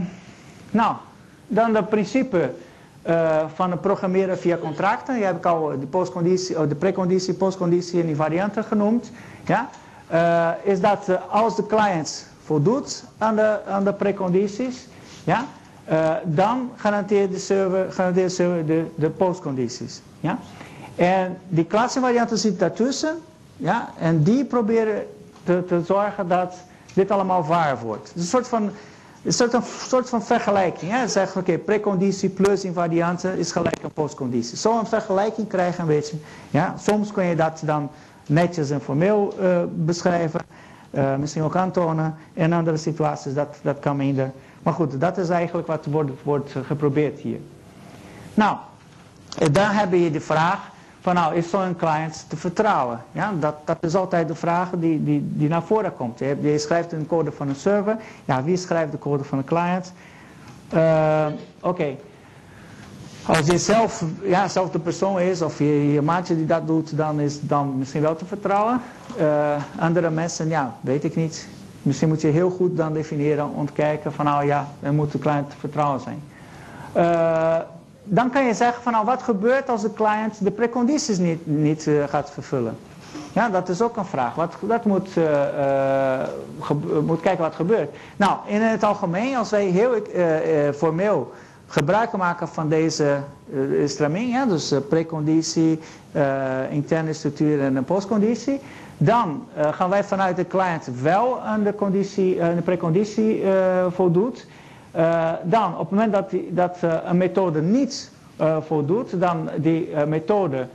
nou, dan het principe eh, van het programmeren via contracten. Die heb ik al de, postconditie, oh, de preconditie, postconditie en die varianten genoemd. Ja? Eh, is dat eh, als de client voldoet aan de, aan de precondities, ja? eh, dan garandeert de server, garandeert de, de, de postcondities. Ja? En die klassevarianten zitten daartussen. Ja? En die proberen te, te zorgen dat dit allemaal waar wordt. Een soort van, een soort, een soort van vergelijking. Hè? Zeggen, oké, preconditie plus invarianten is gelijk aan postconditie. Zo'n vergelijking krijgen een beetje. Ja? Soms kun je dat dan netjes en formeel eh, beschrijven. Eh, misschien ook aantonen. In andere situaties dat, dat kan minder. Maar goed, dat is eigenlijk wat wordt, wordt eh, geprobeerd hier. Nou, en dan heb je de vraag van nou, is zo'n client te vertrouwen? Ja, dat, dat is altijd de vraag die, die, die naar voren komt. Je, schrijft een code van een server. Ja, wie schrijft de code van een client? Eh, Oké. Als je zelf, ja, zelf de persoon is of je, je maatje die dat doet, dan is dan misschien wel te vertrouwen. Eh, andere mensen, ja, weet ik niet. Misschien moet je heel goed dan definiëren, ontkijken van nou ja, er moet de client te vertrouwen zijn. Eh, dan kan je zeggen van nou wat gebeurt als de client de precondities niet, niet eh, gaat vervullen. Ja, dat is ook een vraag. Wat, dat moet, moet kijken wat gebeurt. Nou, in het algemeen, als wij heel formeel gebruik maken van deze ja, dus eh, preconditie, eh, interne structuur en postconditie, dan gaan wij vanuit de client wel aan de, conditie, de preconditie voldoet. Dan, op het moment dat, die, dat een methode niet voldoet, dan die methode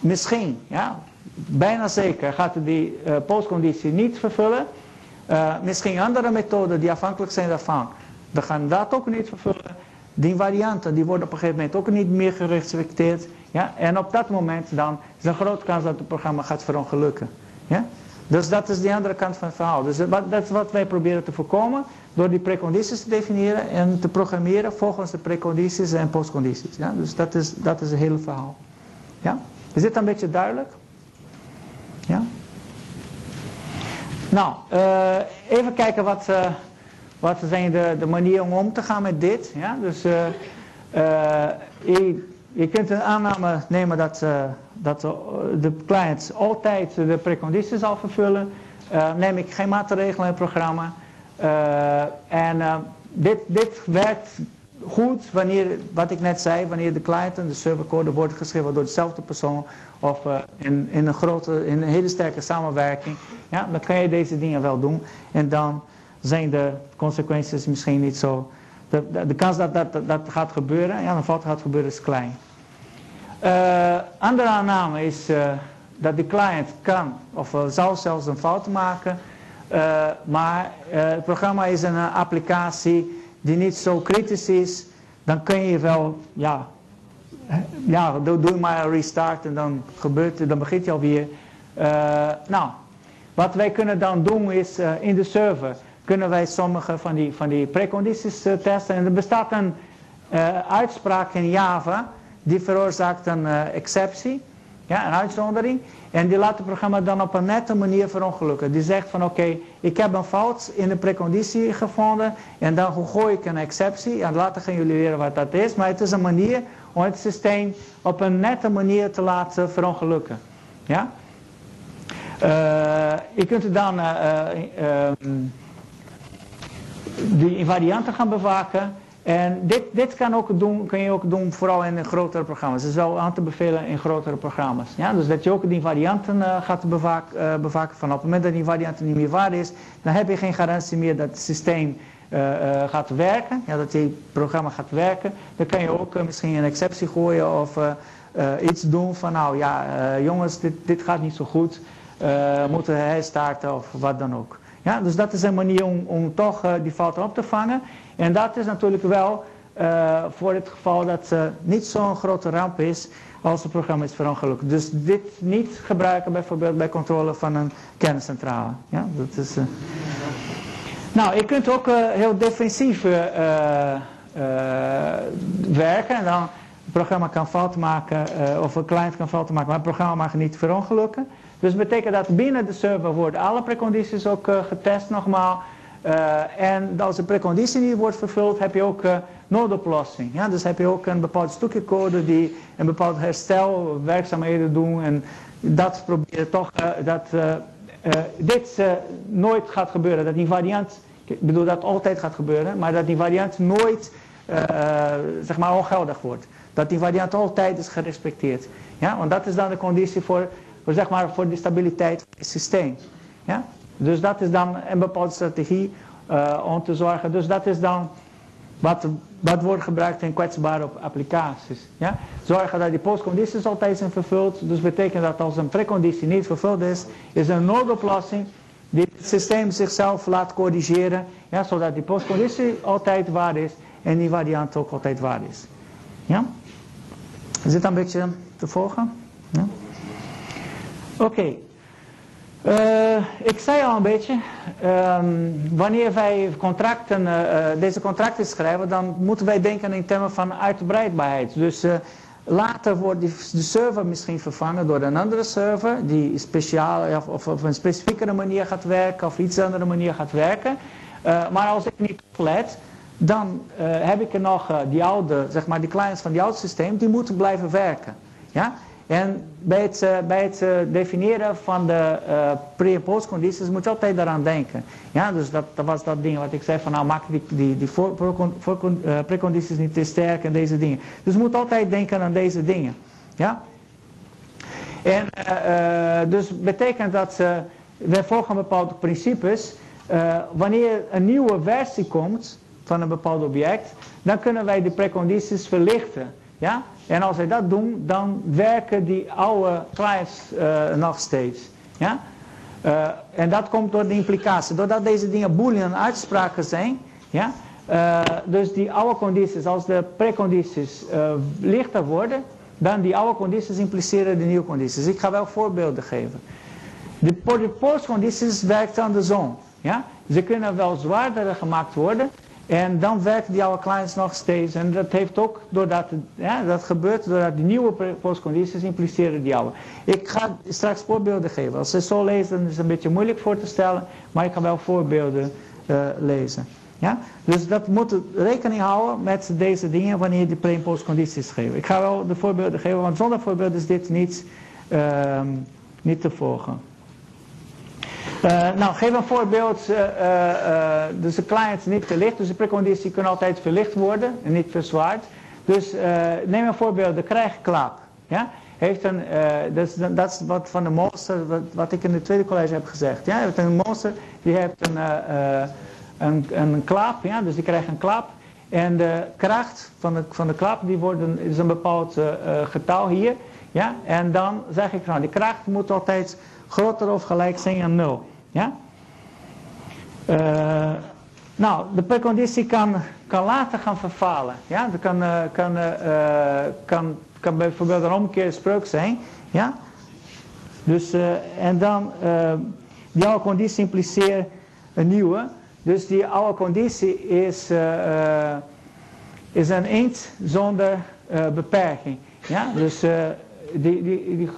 misschien, ja, bijna zeker, gaat die postconditie niet vervullen. Misschien andere methoden die afhankelijk zijn daarvan, die gaan dat ook niet vervullen. Die varianten die worden op een gegeven moment ook niet meer gerespecteerd. Ja? En op dat moment dan is een grote kans dat het programma gaat verongelukken. Ja? Dus dat is die andere kant van het verhaal. Dus dat is wat wij proberen te voorkomen door die precondities te definiëren en te programmeren volgens de precondities en postcondities. Ja? Dus dat is, dat is het hele verhaal. Ja? Is dit een beetje duidelijk? Ja? Nou, eh, even kijken wat, eh, wat zijn de, de manieren om om te gaan met dit. Ja? Dus eh, eh, je, je kunt een aanname nemen dat, eh, dat de, de client altijd de precondities zal vervullen. Neem ik geen maatregelen in het programma. En dit, dit werkt goed wanneer, wat ik net zei, wanneer de client en de servercode worden geschreven door dezelfde persoon of in, in, een grote, in een hele sterke samenwerking. Ja, dan kan je deze dingen wel doen en dan zijn de consequenties misschien niet zo. De, de, de kans dat dat, dat gaat gebeuren, ja, een fout gaat gebeuren, is klein. Eh, andere aanname is eh, dat de client kan of uh, zal zelfs een fout maken, maar het programma is een applicatie die niet zo kritisch is, dan kun je wel, ja, ja doe, doe maar een restart en dan gebeurt het, dan begint je alweer. nou, wat wij kunnen dan doen is in de server kunnen wij sommige van die, van die precondities testen en er bestaat een uitspraak in Java die veroorzaakt een uh, exceptie. Ja, een uitzondering. En die laat het programma dan op een nette manier verongelukken. Die zegt van oké, ik heb een fout in de preconditie gevonden. En dan gooi ik een exceptie. En later gaan jullie leren wat dat is. Maar het is een manier om het systeem op een nette manier te laten verongelukken. Ja? Je kunt er dan uh, die invarianten gaan bewaken. En dit, dit kan, ook doen, kan je ook doen vooral in grotere programma's. Het is wel aan te bevelen in grotere programma's. Ja? Dus dat je ook die varianten uh, gaat bewaken, uh. Van op het moment dat die varianten niet meer waar is, dan heb je geen garantie meer dat het systeem uh, gaat werken. Ja, dat die programma gaat werken. Dan kan je ook misschien een exceptie gooien of iets doen van nou ja, jongens, dit, dit gaat niet zo goed. moeten herstarten of wat dan ook. Ja, dus dat is een manier om, toch die fouten op te vangen. En dat is natuurlijk wel uh, voor het geval dat uh, niet zo'n grote ramp is als het programma is verongelukt. Dus dit niet gebruiken bijvoorbeeld bij controle van een kerncentrale. Ja, dat is, uh... Nou, je kunt ook heel defensief werken. En dan het programma kan fouten maken, of een client kan fouten maken, maar het programma mag niet verongelukken. Dus dat betekent dat binnen de server worden alle precondities ook getest nogmaals. Uh, en als de preconditie niet wordt vervuld, heb je ook uh, noodoplossing. Ja? Dus heb je ook een bepaald stukje code die een bepaald herstelwerkzaamheden doen. En dat proberen toch, dat dit nooit gaat gebeuren. Dat die variant, ik bedoel dat altijd gaat gebeuren, maar dat die variant nooit zeg maar ongeldig wordt. Dat die variant altijd is gerespecteerd. Ja? Want dat is dan de conditie voor, voor, zeg maar, voor de stabiliteit het systeem. Ja? Dus dat is dan een bepaalde strategie uh, om te zorgen. Dus dat is dan wat, wat wordt gebruikt in kwetsbare applicaties. Ja? Zorgen dat die postcondities altijd zijn vervuld. Dus betekent dat als een preconditie niet vervuld is, is een noodoplossing die het systeem zichzelf laat corrigeren. Ja, zodat die postconditie altijd waar is en die variant ook altijd waar is. Ja? Is dit een beetje te volgen? Ja? Oké. Uh, ik zei al een beetje, um, wanneer wij contracten, uh, deze contracten schrijven, dan moeten wij denken in termen van uitbreidbaarheid. Dus uh, later wordt die, de server misschien vervangen door een andere server, die speciaal of, of op een specifiekere manier gaat werken of iets andere manier gaat werken. maar als ik niet oplet, dan heb ik er nog die oude, zeg maar die clients van die oude systeem, die moeten blijven werken. Ja? En bij het, het uh, definiëren van de uh, pre- en postcondities moet je altijd daaraan denken. Ja, dus dat, dat, was dat ding wat ik zei van nou maak die, die, die voor, voor, precondities niet te sterk en deze dingen. Dus je moet altijd denken aan deze dingen. Ja? En dus betekent dat we volgen bepaalde principes. wanneer een nieuwe versie komt van een bepaald object, dan kunnen wij de precondities verlichten. Ja? En als wij dat doen, dan werken die oude clients uh, nog steeds. Ja? Uh, en dat komt door de implicatie. Doordat deze dingen boolean uitspraken zijn. Ja? Uh, dus die oude condities, als de precondities lichter worden, dan die oude condities impliceren de nieuwe condities. Ik ga wel voorbeelden geven. De postcondities werkt andersom. Ja? Ze kunnen wel zwaarder gemaakt worden, en dan werken die oude clients nog steeds. En dat heeft ook, doordat ja, dat gebeurt, doordat die nieuwe postcondities impliceren die oude. Ik ga straks voorbeelden geven. Als ze zo lezen, dan is het een beetje moeilijk voor te stellen. Maar ik ga wel voorbeelden uh, lezen. Ja? Dus dat moet rekening houden met deze dingen wanneer je de pre- en postcondities geeft. Ik ga wel de voorbeelden geven, want zonder voorbeelden is dit niet, uh, niet te volgen. Uh, nou, geef een voorbeeld. Uh, uh, dus de client is niet verlicht, dus de preconditie kan altijd verlicht worden en niet verzwaard. Dus neem een voorbeeld, de krijgklap. Ja? Heeft een, dat, is, dat is wat van de monster, wat, wat, ik in de tweede college heb gezegd. Ja? Een monster, die heeft een, een, een ja? dus die krijgt een klap. En de kracht van de, van de klap, die wordt is een bepaald getal hier. Ja? En dan zeg ik, nou, die kracht moet altijd groter of gelijk zijn aan 0. Ja? Uh, nou, de preconditie kan, kan later gaan verfalen. Ja? Dat kan, uh, kan, uh, kan, kan bijvoorbeeld een omgekeerde spreuk zijn. Ja? Dus, en dan, die oude conditie impliceert een nieuwe. Dus die oude conditie is, is een eend zonder beperking. Ja? Dus die, die, die,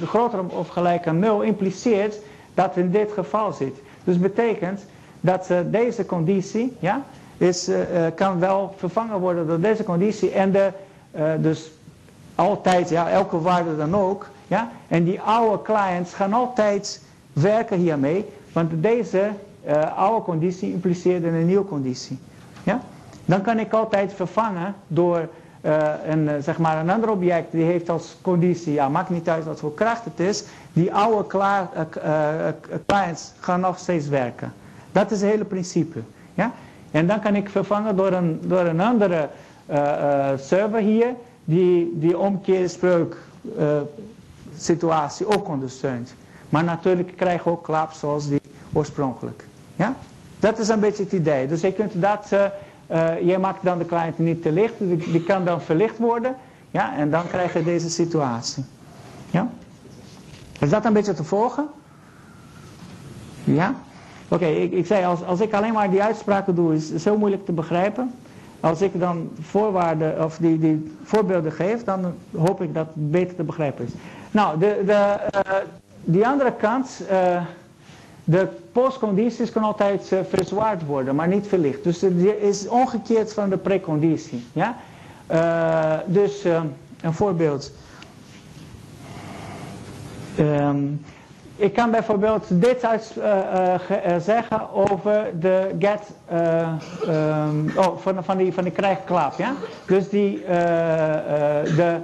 de groter of gelijk aan 0 impliceert dat in dit geval zit. Dus betekent dat uh, deze conditie ja, is, uh, kan wel vervangen worden door deze conditie. En de, dus altijd, ja, elke waarde dan ook. Ja, en die oude clients gaan altijd werken hiermee. Want deze oude conditie impliceert een nieuwe conditie. Ja? Dan kan ik altijd vervangen door uh, een, zeg maar een ander object die heeft als conditie, ja, maakt niet uit wat voor kracht het is, die oude klaar, uh, clients gaan nog steeds werken. Dat is het hele principe. Ja? En dan kan ik vervangen door een, door een andere server hier, die die omkeerspreuk situatie ook ondersteunt. Maar natuurlijk krijg je ook klap zoals die oorspronkelijk. Ja? Dat is een beetje het idee. Dus je kunt dat jij maakt dan de client niet te licht, die, die, kan dan verlicht worden. Ja, en dan krijg je deze situatie. Ja? Is dat een beetje te volgen? Ja? Oké, ik, ik zei, als, als ik alleen maar die uitspraken doe, is het zo moeilijk te begrijpen. Als ik dan voorwaarden, of die, die voorbeelden geef, dan hoop ik dat het beter te begrijpen is. Nou, de, de, uh, die andere kant, uh, de postcondities kan altijd uh, verzwaard worden, maar niet verlicht. Dus het is omgekeerd van de preconditie. Ja? Uh, dus uh, een voorbeeld. Um, ik kan bijvoorbeeld dit uit, zeggen over de get um, oh, van, van, die, van die krijgklap. Ja? Dus die, de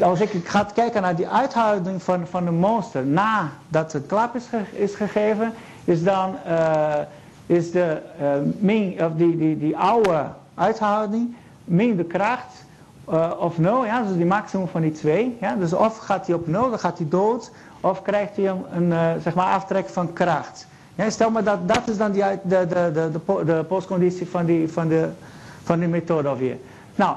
als ik ga kijken naar die uithouding van, van de monster nadat de klap is, is gegeven, is dan uh, is de, uh, min, of die, die, die oude uithouding min de kracht uh, of 0, ja, dus die maximum van die 2. Ja, dus of gaat hij op 0, dan gaat hij dood, of krijgt hij een, een zeg maar aftrek van kracht. Ja, stel maar dat dat is dan die, de, de, de, de, de postconditie van die, van, de, van die methode alweer. Nou,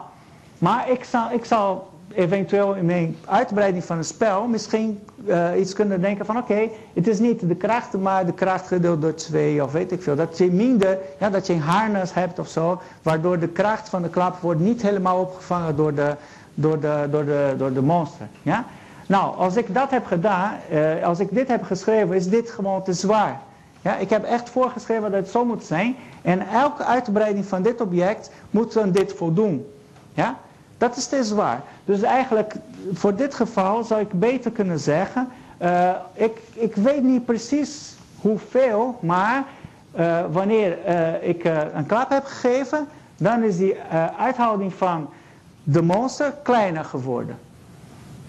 maar ik zal, ik zal eventueel in mijn uitbreiding van het spel misschien uh, iets kunnen denken van oké, het is niet de kracht, maar de kracht gedeeld door twee of weet ik veel. Dat je minder, ja, dat je een harnas hebt of zo, waardoor de kracht van de klap wordt niet helemaal opgevangen door de, door de, door de, door de monster. Ja? Nou, als ik dat heb gedaan, uh, als ik dit heb geschreven, is dit gewoon te zwaar. Ja, ik heb echt voorgeschreven dat het zo moet zijn. En elke uitbreiding van dit object moet dan dit voldoen. Ja? Dat is te zwaar. Dus eigenlijk, voor dit geval zou ik beter kunnen zeggen, uh, ik, ik weet niet precies hoeveel, maar uh, wanneer uh, ik een klap heb gegeven, dan is die uithouding van de monster kleiner geworden.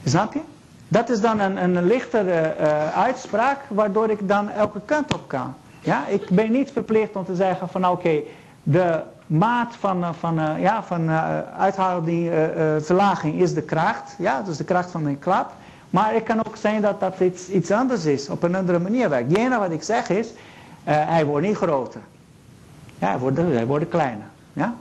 Snap je? Dat is dan een, een lichtere uitspraak, waardoor ik dan elke kant op kan. Ja, ik ben niet verplicht om te zeggen van oké, de maat van, eh, van, uh, ja, van uh, uithouding, verlaging is de kracht. Ja, dus de kracht van mijn klap. Maar het kan ook zijn dat dat iets, iets anders is, op een andere manier werkt. Het enige wat ik zeg is, hij wordt niet groter. Ja, hij wordt, hij wordt kleiner. Ja?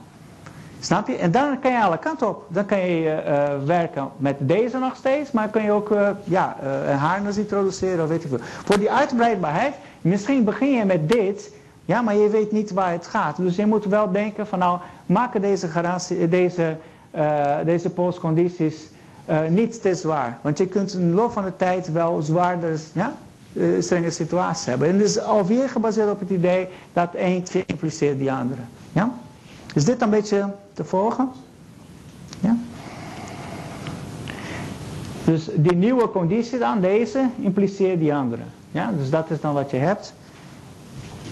Snap je? En dan kan je alle kanten op. Dan kan je werken met deze nog steeds, maar kan je ook ja, een harnas introduceren of weet ik veel. Voor die uitbreidbaarheid, misschien begin je met dit ja, maar je weet niet waar het gaat. Dus je moet wel denken van nou, maken deze, garantie, deze, uh, deze postcondities uh, niet te zwaar. Want je kunt in de loop van de tijd wel zwaarder, ja, uh, strenge situaties hebben. En het is alweer gebaseerd op het idee dat eentje impliceert die andere. Ja? Is dit een beetje te volgen? Ja? Dus die nieuwe conditie dan, deze, impliceert die andere. Ja? Dus dat is dan wat je hebt.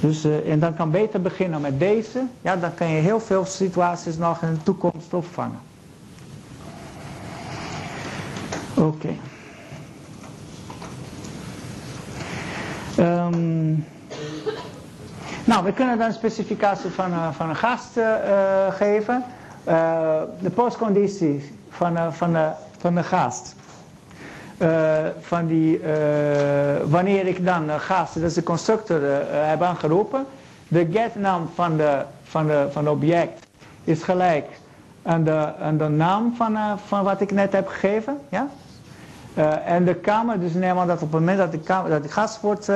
Dus, uh, en dan kan beter beginnen met deze. Ja, dan kan je heel veel situaties nog in de toekomst opvangen. Oké. Um, nou, we kunnen dan een specificatie van, uh, van een gast uh, geven. de postconditie van, van, van de gast. Uh, van die, uh, wanneer ik dan uh, gast, dat is de constructor, heb aangeroepen. De getnaam van de, van, de, van het object is gelijk aan de, aan de naam van, van wat ik net heb gegeven. Ja? en de kamer, dus neem aan dat op het moment dat de, kamer, dat de gast wordt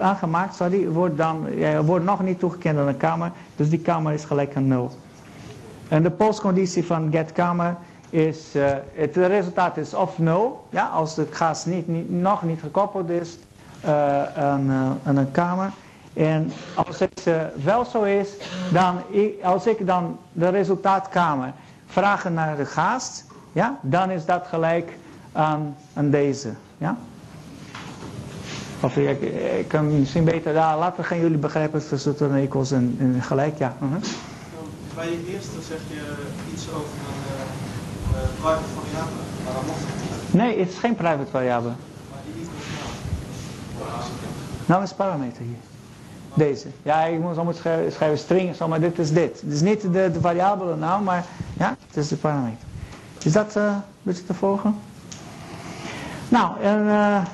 aangemaakt, sorry, wordt, dan, wordt nog niet toegekend aan de kamer. Dus die kamer is gelijk aan 0. En de postconditie van getKamer is, uh, het resultaat is of nul, ja, als de gas niet, niet, nog niet gekoppeld is uh, aan, een kamer. En als het wel zo is, dan als ik dan de resultaatkamer vraag naar de gast, ja, dan is dat gelijk aan, aan deze. Ja? Of ik, ik kan misschien beter daar, laten gaan jullie begrijpen tussen de equals en, en gelijk, ja. Uh -huh. Bij de eerste zeg je iets over private variabele. Waarom mocht het Nee, het is geen private variabele. Maar die equals nou. Nou is parameter hier. Deze. Ja, ik moet allemaal schrijven, schrijven string zo, maar dit is dit. Het is niet de, de variabele naam, maar ja, het is de parameter. Is dat uh, een beetje te volgen? Nou, en uh,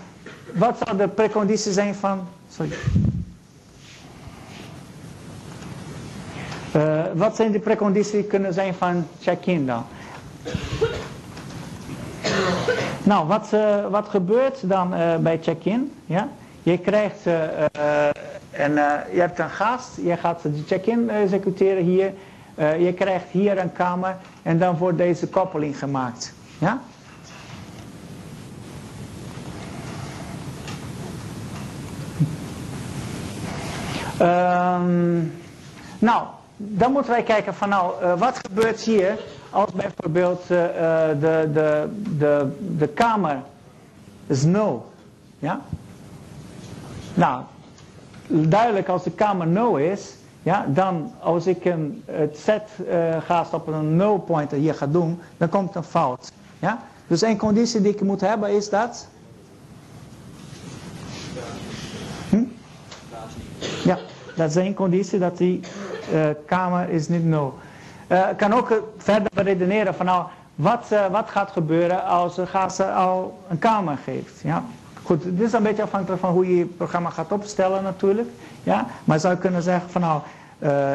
wat zou de preconditie zijn van... Sorry. Uh, wat zijn de precondities kunnen zijn van check-in dan? Nou, wat, uh, wat gebeurt dan uh, bij check-in? Ja? Je krijgt, en, je hebt een gast, je gaat de check-in executeren hier. je krijgt hier een kamer en dan wordt deze koppeling gemaakt. Ja? Um, nou, dan moeten wij kijken van nou, uh, wat gebeurt hier als bijvoorbeeld uh, de, de, de, de kamer is nul. Ja? Nou, duidelijk als de kamer nul is, ja, dan als ik een, het set uh, gaast op een null pointer hier ga doen, dan komt een fout. Ja? Dus één conditie die ik moet hebben is dat... Hm? Ja, dat is één conditie dat die uh, kamer is niet nul. Uh, kan ook verder redeneren van nou, wat, uh, wat gaat gebeuren als gast al een kamer geeft. Ja? Goed, dit is een beetje afhankelijk van hoe je je programma gaat opstellen natuurlijk. Ja? Maar zou je kunnen zeggen van nou,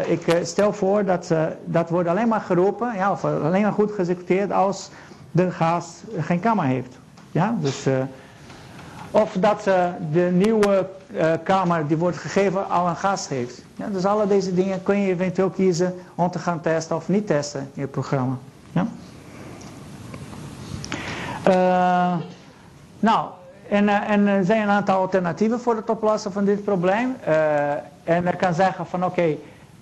ik stel voor dat dat wordt alleen maar geroepen, ja, of alleen maar goed geëxecuteerd als de gast geen kamer heeft. Ja? Dus, of dat de nieuwe kamer die wordt gegeven al een gast heeft. Ja, dus alle deze dingen kun je eventueel kiezen om te gaan testen of niet testen in je programma. Ja? Uh, nou, en, uh, en er zijn een aantal alternatieven voor het oplossen van dit probleem. En ik kan zeggen van oké,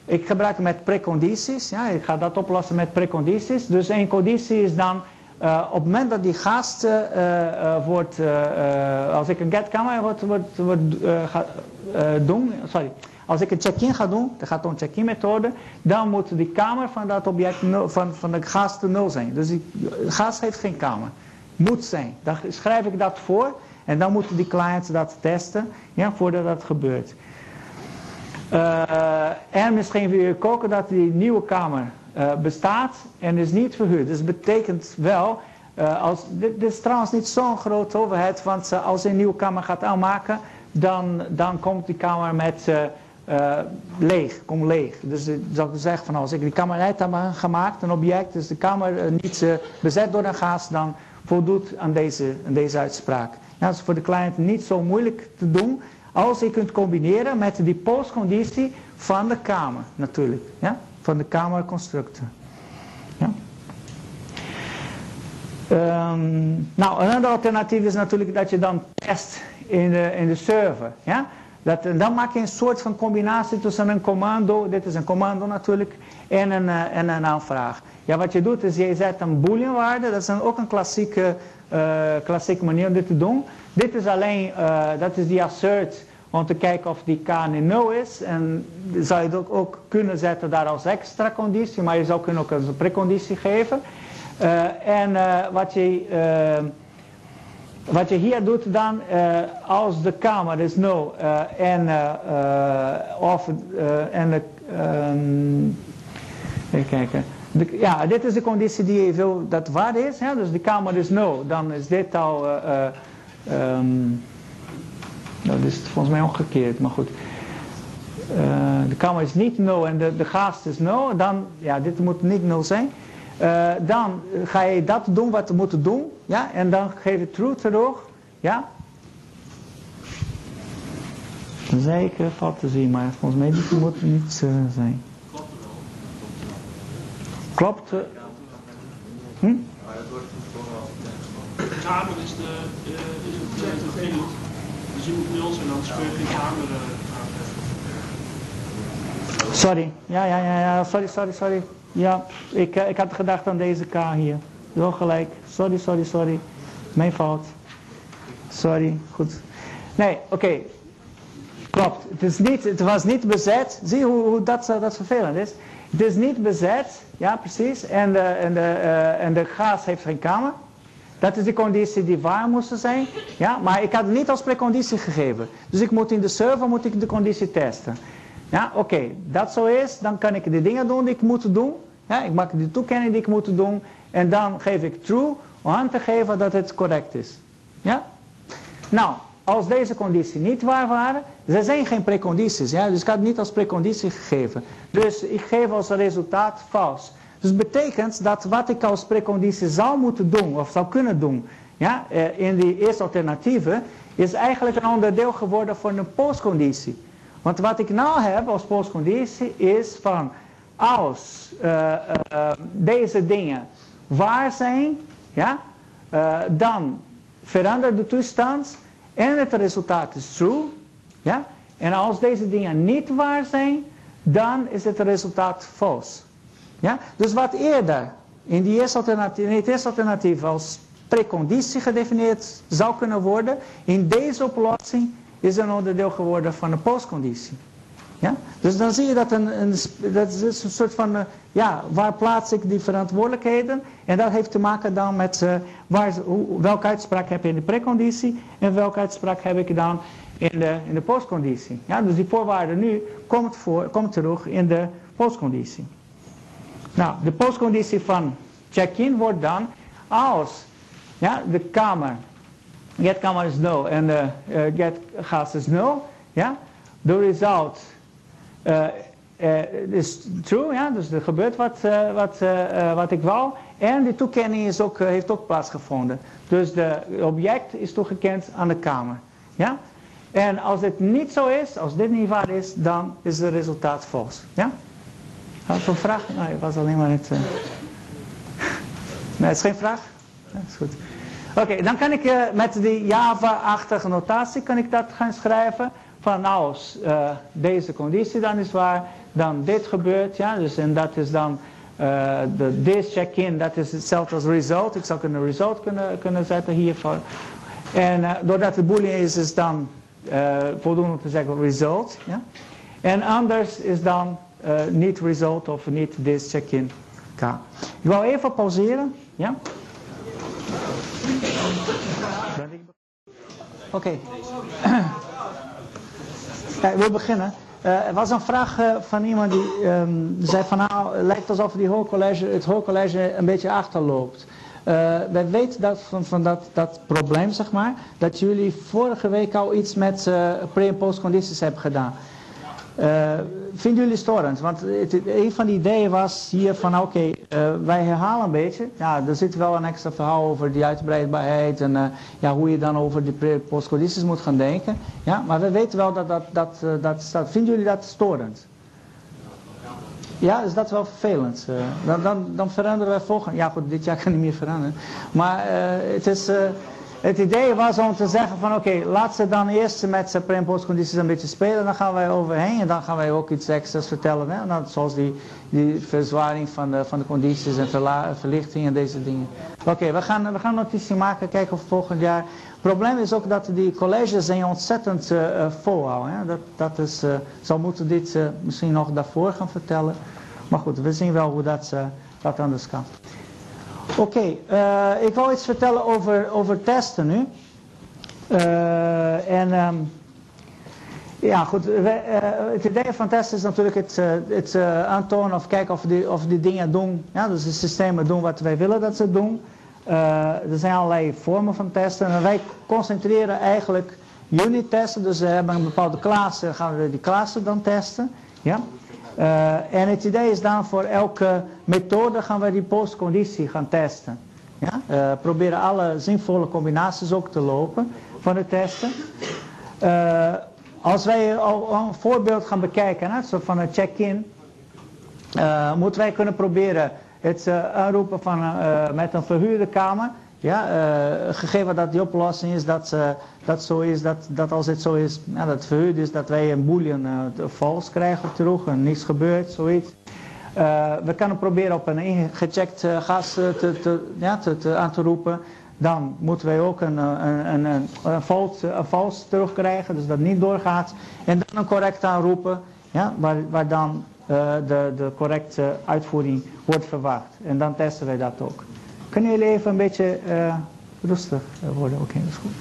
ik gebruik met precondities. Ja, ik ga dat oplossen met precondities. Dus één conditie is dan uh, op het moment dat die gast uh, uh, wordt, als ik een getkamer wordt, wordt, wordt ga, doen, sorry, als ik een check-in ga doen, dat gaat om check-in methode, dan moet die kamer van dat object nul, van, van de gast nul zijn. Dus die gast heeft geen kamer. Moet zijn. Dan schrijf ik dat voor en dan moeten die clients dat testen ja, voordat dat gebeurt. En misschien wil je koken dat die nieuwe kamer uh, bestaat en is niet verhuurd. Dus betekent wel, uh, als, dit, is trouwens niet zo'n grote overheid, want als je een nieuwe kamer gaat aanmaken, dan, dan komt die kamer met leeg, komt leeg. Dus ik zou zeggen van als ik die kamer uit heb gemaakt, een object, dus de kamer niet bezet door een gas, dan voldoet aan deze, deze uitspraak. Ja, dat is voor de cliënt niet zo moeilijk te doen als je kunt combineren met die postconditie van de kamer natuurlijk. Ja? Van de kamerconstructor. Ja? Um, nou, een ander alternatief is natuurlijk dat je dan test in de, in de server. Ja? Dat, dan maak je een soort van combinatie tussen een commando, dit is een commando natuurlijk, en een, uh, en een aanvraag. Ja, wat je doet is je zet een booleanwaarde, dat is ook een klassieke, uh, klassieke manier om dit te doen. Dit is alleen, uh, dat is die assert om te kijken of die k 0 is. En zou je het ook kunnen zetten daar als extra conditie, maar je zou kunnen ook als een preconditie geven. en wat je... Wat je hier doet dan, als de kamer is 0 uh, en, of, en de, um, even kijken. Ja, dit is de conditie die je wil dat waar is. Hè? Dus de kamer is 0, dan is dit al, um, nou, dit is volgens mij omgekeerd, maar goed. de kamer is niet 0 en de, de gast is 0, dan, ja, dit moet niet 0 zijn. Uh, dan ga je dat doen wat we moeten doen. Ja? En dan geef je true terug. Ja? Zeker zien, maar volgens mij dit moet niet uh, zijn. Klopt. Hm? Maar dat wordt. De kamer is, de, uh, is Sorry, ja, ja, ja, ja, sorry, sorry, sorry. Ja, ik, uh, ik had gedacht aan deze K hier. Wel gelijk. Sorry, sorry, sorry. Mijn fout. Sorry, goed. Nee, oké. Klopt. Het, is niet, het was niet bezet. Zie hoe, hoe dat, dat vervelend is. Het is niet bezet, ja precies. En de, en, de, uh, en de gas heeft geen kamer. Dat is de conditie die waar moest zijn. Ja, maar ik had het niet als preconditie gegeven. Dus ik moet in de server moet ik de conditie testen. Ja, oké. Dat zo is, dan kan ik de dingen doen die ik moet doen. Ja, ik maak de toekenning die ik moet doen. En dan geef ik true om aan te geven dat het correct is. Ja? Nou, als deze conditie niet waar waren, er zijn geen precondities. Ja? Dus ik had het niet als preconditie gegeven. Dus ik geef als resultaat vals. Dus betekent dat wat ik als preconditie zou moeten doen, of zou kunnen doen, ja, in die eerste alternatieve, is eigenlijk een onderdeel geworden van een postconditie. Want wat ik nou heb als postconditie is van als uh, uh, deze dingen waar zijn, ja, dan verandert de toestand en het resultaat is true. Ja? En als deze dingen niet waar zijn, dan is het resultaat false. Ja? Dus wat eerder in, die eerste alternatief, in het eerste alternatief als preconditie gedefinieerd zou kunnen worden, in deze oplossing is een onderdeel geworden van een postconditie. Ja? Dus dan zie je dat, een, een, dat is een soort van, uh, ja, waar plaats ik die verantwoordelijkheden? En dat heeft te maken dan met uh, waar, welke uitspraak heb je in de preconditie en welke uitspraak heb ik dan in de, in de postconditie. Ja? Dus die voorwaarde nu komt, voor, komt terug in de postconditie. Nou, de postconditie van check-in wordt dan als ja, de kamer, get kamer is 0 en de uh, get gas is 0, ja, de result uh, is true, ja, dus er gebeurt wat, wat, wat ik wou. En de toekenning is ook, heeft ook plaatsgevonden. Dus de object is toegekend aan de kamer. Ja? En als dit niet zo is, als dit niet waar is, dan is het resultaat vals. Ja? Had je vraag? Nee, het was alleen maar het... nee, het is geen vraag? Ja, is goed. Oké, dan kan ik met die Java-achtige notatie kan ik dat gaan schrijven van nou, uh, deze conditie dan is waar, dan dit gebeurt, ja, dus en dat is dan uh, de this check-in, dat is hetzelfde als result. Ik zou een result kunnen, kunnen zetten hiervoor. En uh, doordat het boolean is, is dan voldoende te zeggen result, ja. En anders is dan niet result of niet this check-in K. Ik wil even pauzeren, ja. Oké. Okay. Ik wil beginnen. Uh, er was een vraag uh, van iemand die um, zei van nou, het lijkt alsof die hoorcollege, het hoorcollege een beetje achterloopt. Uh, wij weten dat, van, van dat, dat probleem, zeg maar, dat jullie vorige week al iets met pre- en postcondities hebben gedaan. Vinden jullie storend? Want een van de ideeën was hier van oké, okay, wij herhalen een beetje. Ja, er zit wel een extra verhaal over die uitbreidbaarheid en ja, hoe je dan over en postcondities moet gaan denken. Ja, maar we weten wel dat dat, dat, dat staat. Vinden jullie dat storend? Ja, is dat wel vervelend? Dan, dan, dan veranderen wij volgend Ja goed, dit jaar kan niet meer veranderen. Maar het is... Het idee was om te zeggen van oké, okay, laat ze dan eerst met zijn pre- en postcondities een beetje spelen. Dan gaan wij overheen en dan gaan wij ook iets extra's vertellen. Hè? Nou, zoals die, die verzwaring van de, van de condities en verlichting en deze dingen. Oké, we, gaan, we gaan notitie maken, kijken of volgend jaar... Het probleem is ook dat die colleges zijn ontzettend uh. Hè? Dat, dat is, uh, zou moeten dit misschien nog daarvoor gaan vertellen. Maar goed, we zien wel hoe dat, dat anders kan. Oké, uh, ik wil iets vertellen over, over testen nu. Uh, en um, ja, goed, we, uh, het idee van testen is natuurlijk het, het aantonen of kijken of die, of die dingen doen, ja, dus de systemen doen wat wij willen dat ze doen. er zijn allerlei vormen van testen en wij concentreren eigenlijk unit testen, dus we hebben een bepaalde klas, dan gaan we die klassen dan testen. Ja? Uh, en het idee is dan voor elke methode gaan we die postconditie gaan testen. Ja? Uh, proberen alle zinvolle combinaties ook te lopen van de testen. Uh, als wij al een voorbeeld gaan bekijken, hè, zo van een check-in, moeten wij kunnen proberen het aanroepen van, met een verhuurde kamer. Ja, uh, gegeven dat die oplossing is dat, dat zo is, dat, dat als het zo is, ja, dat het verhuurd is, dat wij een boolean vals krijgen terug en niets gebeurt, zoiets. we kunnen proberen op een ingecheckt gas te, te, ja, te, aan te roepen. Dan moeten wij ook een, een, een, een, een, vals, vals terugkrijgen, dus dat niet doorgaat. En dan een correct aanroepen, ja, waar, waar dan uh, de, de correcte uitvoering wordt verwacht. En dan testen wij dat ook. Kunnen jullie even een beetje uh, rustig worden? Oké, dat is goed.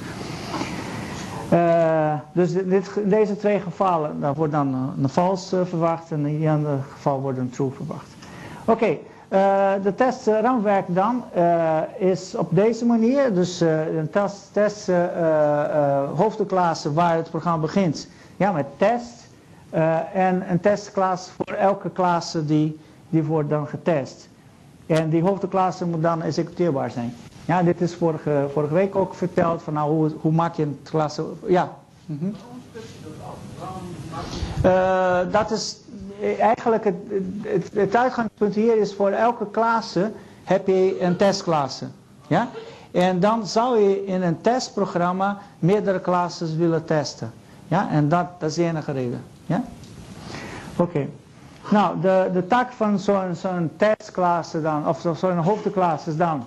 Uh, dus dit, deze twee gevallen, daar wordt dan een, een false verwacht en in een ander geval wordt een true verwacht. Oké, de testraamwerk dan is op deze manier, dus een test, test hoofdklasse waar het programma begint, ja, met test. En een testklas voor elke klasse die, die wordt dan getest. En die hoofdklasse moet dan executeerbaar zijn. Ja, dit is vorige, vorige week ook verteld van nou, hoe, hoe maak je een klasse... Ja. Uh, dat is eigenlijk het, het, uitgangspunt hier is voor elke klasse heb je een testklasse. Ja? En dan zou je in een testprogramma meerdere klasses willen testen. Ja? En dat, dat is de enige reden. Ja? Oké. Nou, de, de tak van zo'n zo'n testklasse dan, of zo'n hoofdklasse is dan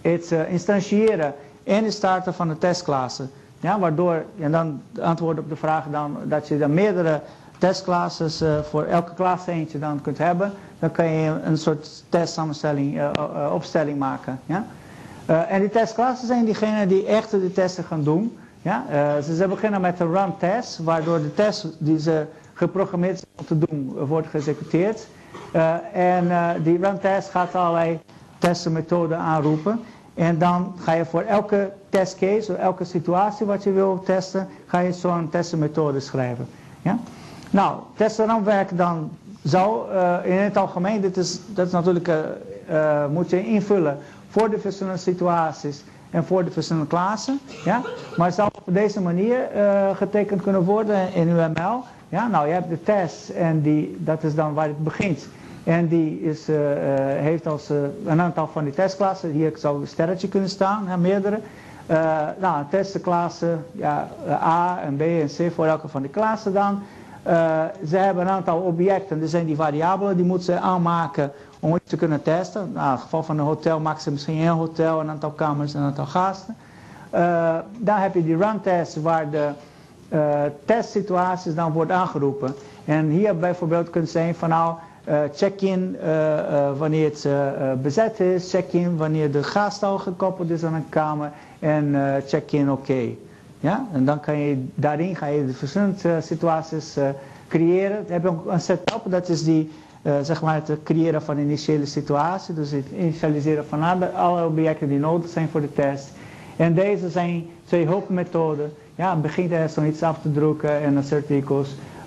het uh, instantiëren en het starten van de testklasse. Ja, waardoor, en dan antwoord op de vraag dan, dat je dan meerdere testklasses uh, voor elke klas eentje dan kunt hebben. Dan kan je een soort testsamenstelling, uh, opstelling maken. Ja? en die testklassen zijn diegenen die echt de testen gaan doen. Ja? ze, ze beginnen met een run test, waardoor de test die ze geprogrammeerd om te doen, wordt geëxecuteerd. Uh, en uh, die run test gaat allerlei testenmethoden aanroepen. En dan ga je voor elke testcase, of elke situatie wat je wil testen, ga je zo'n testenmethode schrijven. Ja? Nou, testenraamwerk dan zou uh, in het algemeen, dit is, dat is natuurlijk, moet je invullen voor de verschillende situaties en voor de verschillende klassen. Ja? Maar het zou op deze manier getekend kunnen worden in UML. Ja, nou, je hebt de test en die, dat is dan waar het begint. En die is, uh, uh, heeft als uh, een aantal van die testklassen. Hier zou een sterretje kunnen staan, ja, meerdere. nou, testklassen, ja, A en B en C voor elke van die klassen dan. ze hebben een aantal objecten, er zijn die variabelen, die moeten ze aanmaken om iets te kunnen testen. Nou, in het geval van een hotel maken ze misschien één hotel, een aantal kamers en een aantal gasten. dan heb je die run waar de uh, testsituaties dan wordt aangeroepen. En hier bijvoorbeeld kunt zijn van nou uh, check-in uh, wanneer het bezet is, check-in wanneer de gast al gekoppeld is aan een kamer en check-in oké. Ja? En dan kan je daarin ga je de verschillende situaties creëren. Dan heb een setup, dat is die zeg maar het creëren van initiële situatie, dus het initialiseren van alle, alle objecten die nodig zijn voor de test. En deze zijn twee hulpmethoden ja, begint er zoiets af te drukken en een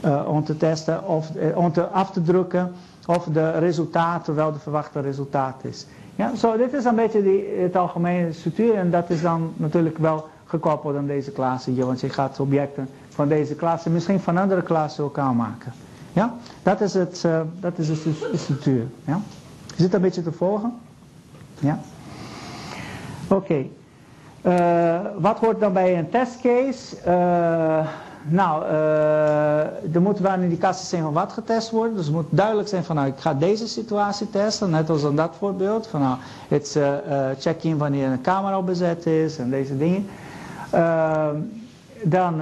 uh, om te testen of uh, om te af te drukken of de resultaat wel de verwachte resultaat is. Ja, zo dit is een beetje die, het algemene structuur en dat is dan natuurlijk wel gekoppeld aan deze klasse hier, want je gaat objecten van deze klasse misschien van andere klassen ook aanmaken. Ja, dat is, het, uh, dat is de structuur. Ja? Is het een beetje te volgen? Ja? Oké. Uh, wat hoort dan bij een testcase? Uh, nou, uh, er moet wel een indicatie zijn van wat getest wordt. Dus het moet duidelijk zijn van nou, ik ga deze situatie testen. Net als in dat voorbeeld. Van nou, het check-in wanneer een camera bezet is en deze dingen. dan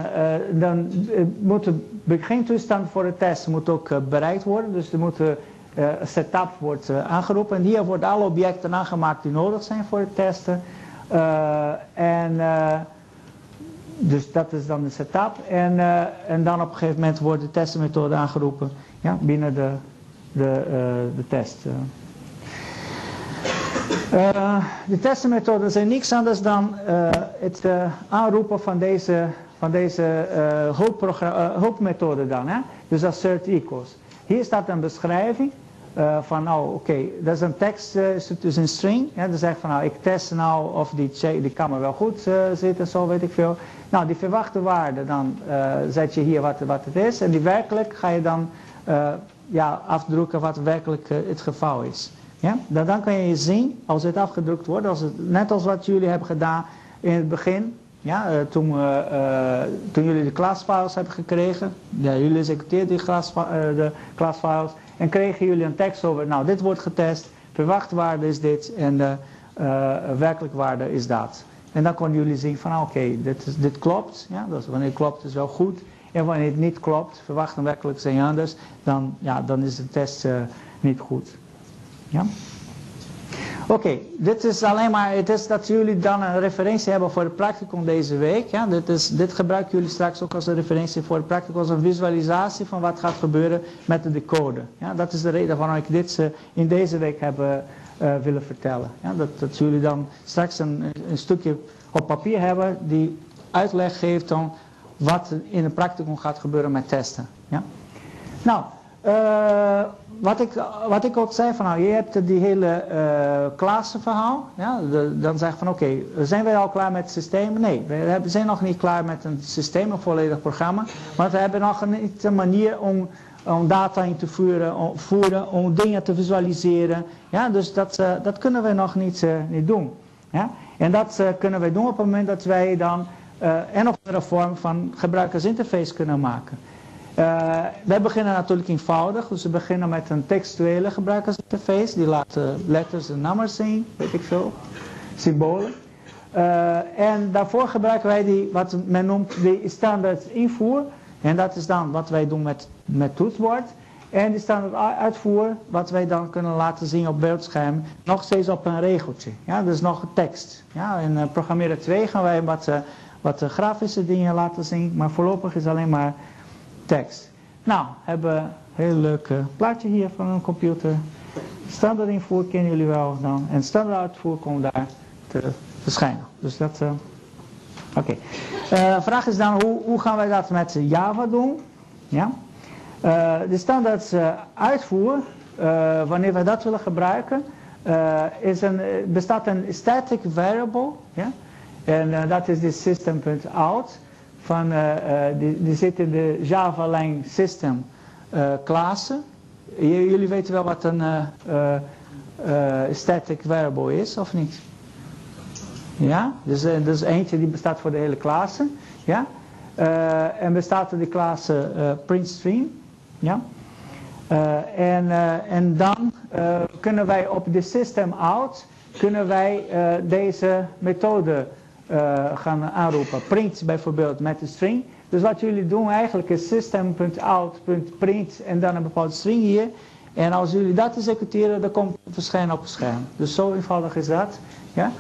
dan moet de begintoestand voor de test moet ook bereikt worden. Dus er moet een setup wordt aangeroepen. En hier worden alle objecten aangemaakt die nodig zijn voor het testen. Uh, en uh, dus dat is dan de setup. En, uh, en dan op een gegeven moment wordt de testmethode aangeroepen ja, binnen de, de, de test. de testmethode zijn niks anders dan het aanroepen van deze, van deze hulpmethode dan. Hè? Dus assert equals. Hier staat een beschrijving uh, van nou oké, dat is een tekst, uh, dus een string. Ja, dan zegt van nou ik test nou of die, check, die kamer wel goed uh, zit en zo weet ik veel. Nou die verwachte waarde dan zet je hier wat, wat het is en die werkelijk ga je dan ja, afdrukken wat werkelijk het geval is. Ja? Dan, dan kan je zien, als het afgedrukt wordt, als het, net als wat jullie hebben gedaan in het begin, ja, toen, toen jullie de klasfiles hebben gekregen, ja, jullie executeerden die klas, de klasfiles en kregen jullie een tekst over, nou dit wordt getest, verwachte waarde is dit en de werkelijke waarde is dat. En dan konden jullie zien van oké, okay, dit, dit klopt, ja, wanneer het klopt is wel goed. En wanneer het niet klopt, verwacht en werkelijk zijn anders, dan, ja, dan is de test niet goed. Ja? Oké, dit is alleen maar, het is dat jullie dan een referentie hebben voor het practicum deze week. Ja? Dit, is, dit gebruiken jullie straks ook als een referentie voor het practicum, als een visualisatie van wat gaat gebeuren met de decoder. Ja? Dat is de reden waarom ik dit in deze week heb uh, willen vertellen. Ja? Dat, dat jullie dan straks een, een stukje op papier hebben die uitleg geeft dan wat in het practicum gaat gebeuren met testen. Ja? Nou, uh, wat, ik, wat ik ook zei, van nou, je hebt die hele uh, klassenverhaal. Ja, dan zeg je van oké, zijn wij al klaar met het systeem? Nee, we zijn nog niet klaar met een systeem, een volledig programma. Maar we hebben nog niet een manier om, om data in te voeren, om, voeren, om dingen te visualiseren. Ja, dus dat, uh, dat kunnen we nog niet, uh, niet doen. Ja? En dat kunnen wij doen op het moment dat wij dan en nog een vorm van gebruikersinterface kunnen maken. Uh, wij beginnen natuurlijk eenvoudig, dus we beginnen met een textuele gebruikersinterface. Die laat uh, letters en nummers zien, weet ik veel, symbolen. Uh, en daarvoor gebruiken wij die, wat men noemt, de standaard invoer. En dat is dan wat wij doen met, met. En die standaard uitvoer, wat wij dan kunnen laten zien op beeldscherm, nog steeds op een regeltje. Ja, dus nog tekst. Ja, in programmeren 2 gaan wij wat, wat grafische dingen laten zien, maar voorlopig is alleen maar tekst. Nou, hebben we een heel leuk uh, plaatje hier van een computer. Standaard invoer kennen jullie wel dan. En standaard uitvoer komt daar te verschijnen. Dus dat... Uh, Oké. Okay. Uh, vraag is dan, hoe, hoe, gaan wij dat met Java doen? Ja? de standaard uitvoer, wanneer wij dat willen gebruiken, is een, bestaat een static variable. Ja? En dat is de system.out van, uh, uh, die, die zit in de Java Line System uh, klassen. jullie weten wel wat een static variable is, of niet? Ja, dus dat is eentje die bestaat voor de hele klasse. Ja? en bestaat de klasse printstream. Ja? en, en dan kunnen wij op de system out kunnen wij deze methode uh, gaan aanroepen. Print bijvoorbeeld met een string. Dus wat jullie doen eigenlijk is system.out.print en dan een bepaalde string hier. En als jullie dat executeren, dan komt het verschijnen op het scherm. Dus zo eenvoudig is dat. Ja?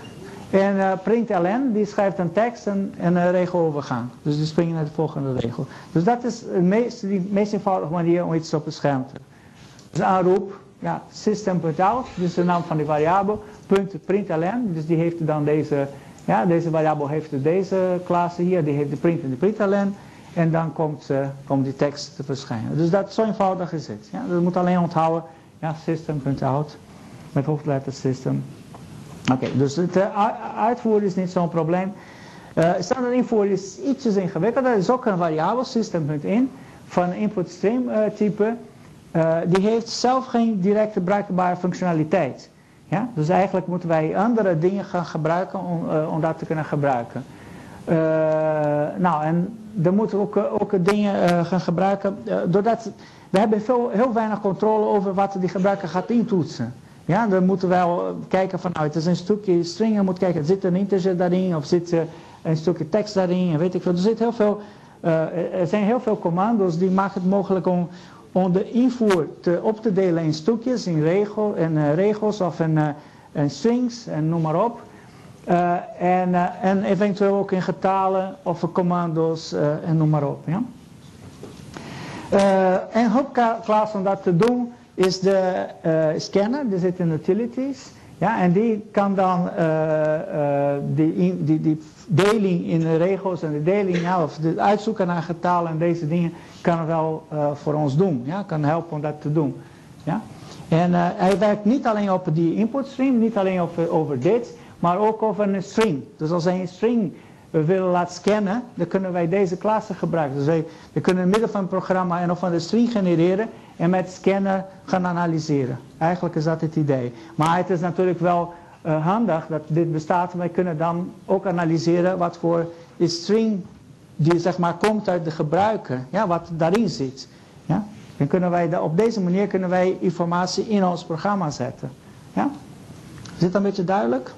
En uh, println, die schrijft een tekst en, en een regelovergang. Dus die springen naar de volgende regel. Dus dat is de meest, de meest eenvoudige manier om iets op het scherm te Dus aanroep, ja, system.out, dus de naam van die variabel, punt println, dus die heeft dan deze ja, deze variabel heeft deze klasse hier, die heeft de print en de println. En dan komt, uh, komt die tekst te verschijnen. Dus dat zo eenvoudig is het. Ja, dat moet alleen onthouden. Ja, system.out met hoofdletter system. Oké, dus het uh, uitvoeren is niet zo'n probleem. Uh, standaard invoer is ietsjes ingewikkelder. Er is ook een variabel system.in van input stream type. die heeft zelf geen directe bruikbare functionaliteit. Ja? Dus eigenlijk moeten wij andere dingen gaan gebruiken om, uh, om dat te kunnen gebruiken. Uh, nou, en dan moeten we ook, eh, ook dingen gaan gebruiken. doordat we hebben veel, heel weinig controle over wat die gebruiker gaat intoetsen. Ja, dan moeten we wel kijken van, nou, het is een stukje string, je moet kijken, zit er een integer daarin of zit een stukje tekst daarin weet ik veel. Er, zit er zijn heel veel commando's die maken het mogelijk om, om de invoer te, op te delen in stukjes, in regel, en, uh, regels of in, uh, in, strings en noem maar op. Uh, en, en eventueel ook in getalen of commando's en noem maar op. Ja? een hulpklaas om dat te doen is de scanner, die zit in utilities. Ja, en die kan dan die, die, die deling in de regels en de deling, ja, of de uitzoeken naar getalen en deze dingen, kan wel uh, voor ons doen. Ja, kan helpen om dat te doen. Ja? En uh, hij werkt niet alleen op die input stream, niet alleen over, over dit, maar ook over een string. Dus als hij een string we willen laten scannen, dan kunnen wij deze klassen gebruiken. Dus wij, we kunnen midden van het programma en of van de string genereren en met scannen gaan analyseren. Eigenlijk is dat het idee. Maar het is natuurlijk wel uh, handig dat dit bestaat. Wij kunnen dan ook analyseren wat voor string die zeg maar komt uit de gebruiker. Ja, wat daarin zit. Ja? Dan kunnen wij op deze manier kunnen wij informatie in ons programma zetten. Ja? Is dit een beetje duidelijk?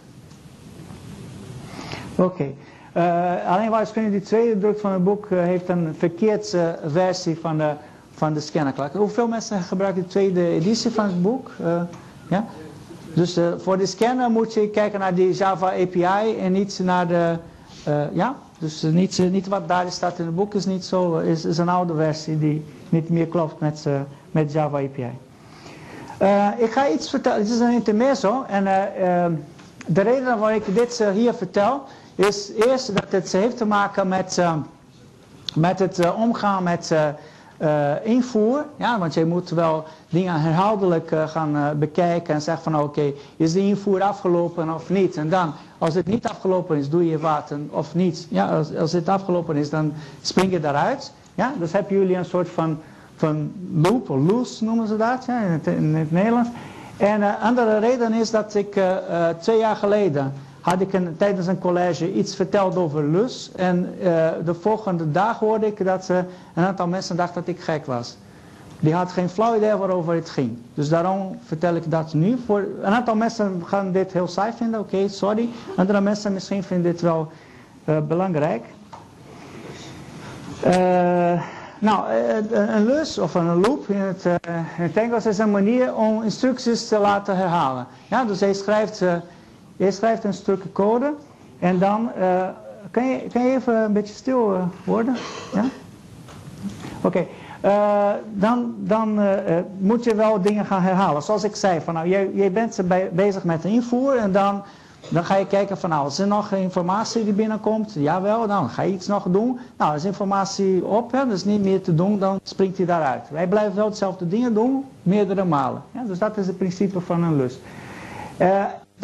Oké. Uh, alleen waarschijnlijk die tweede druk van het boek uh, heeft een verkeerde versie van de, van de scannerklak. Hoeveel mensen gebruiken de tweede editie van het boek? Uh, ja? Dus voor de scanner moet je kijken naar die Java API en niet naar de... ja? Dus niet, niet wat daar staat in het boek is niet zo, is, is een oude versie die niet meer klopt met, met Java API. ik ga iets vertellen, het is een intermezzo en de reden waarom ik dit hier vertel is eerst dat het heeft te maken met, uh, met het uh, omgaan met uh, invoer. Ja, want je moet wel dingen herhaaldelijk gaan bekijken en zeggen van oké, is de invoer afgelopen of niet? En dan, als het niet afgelopen is, doe je wat of niet. Ja, als, als het afgelopen is, dan spring je daaruit. Ja, dus hebben jullie een soort van, van loop, of loose noemen ze dat ja, in, het, in het Nederlands. En een andere reden is dat ik twee jaar geleden had ik tijdens een college iets verteld over lus. En uh, de volgende dag hoorde ik dat uh, een aantal mensen dachten dat ik gek was. Die had geen flauw idee waarover het ging. Dus daarom vertel ik dat nu. Voor, een aantal mensen gaan dit heel saai vinden, oké, sorry. Andere mensen misschien vinden dit wel uh, belangrijk. nou, een lus of een loop in het, in het Engels is een manier om instructies te laten herhalen. Ja, dus hij schrijft je schrijft een stukje code en dan... Uh, kan, je, kan je even een beetje stil uh, worden? Ja? Oké. Uh, eh, dan dan moet je wel dingen gaan herhalen. Zoals ik zei, van, nou, je, je bent bezig met de invoer en dan, dan ga je kijken van nou, is er nog informatie die binnenkomt? Jawel, dan ga je iets nog doen. Nou, als informatie op, hè, dus niet meer te doen, dan springt hij daaruit. Wij blijven wel hetzelfde dingen doen, meerdere malen. Ja, dus dat is het principe van een lus.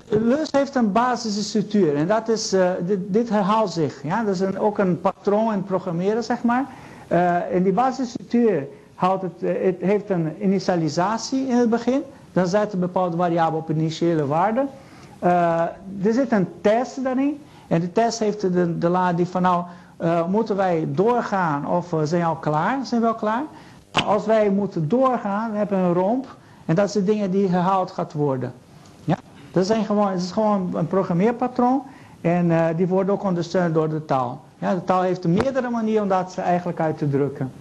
Lus heeft een basisstructuur en dat is, uh, dit, herhaalt zich. Ja? Dat is een, ook een patroon in programmeren, zeg maar. Uh, en die basisstructuur houdt het, uh, het heeft een initialisatie in het begin. Dan zet een bepaalde variabele op initiële waarde. er zit een test daarin. En de test heeft de, de lading van nou, moeten wij doorgaan of zijn we al klaar? Zijn we al klaar? Als wij moeten doorgaan, we hebben een romp. En dat zijn dingen die herhaald gaat worden. Dat zijn gewoon, het is gewoon een programmeerpatroon en uh, die wordt ook ondersteund door de taal. Ja, de taal heeft meerdere manieren om dat eigenlijk uit te drukken.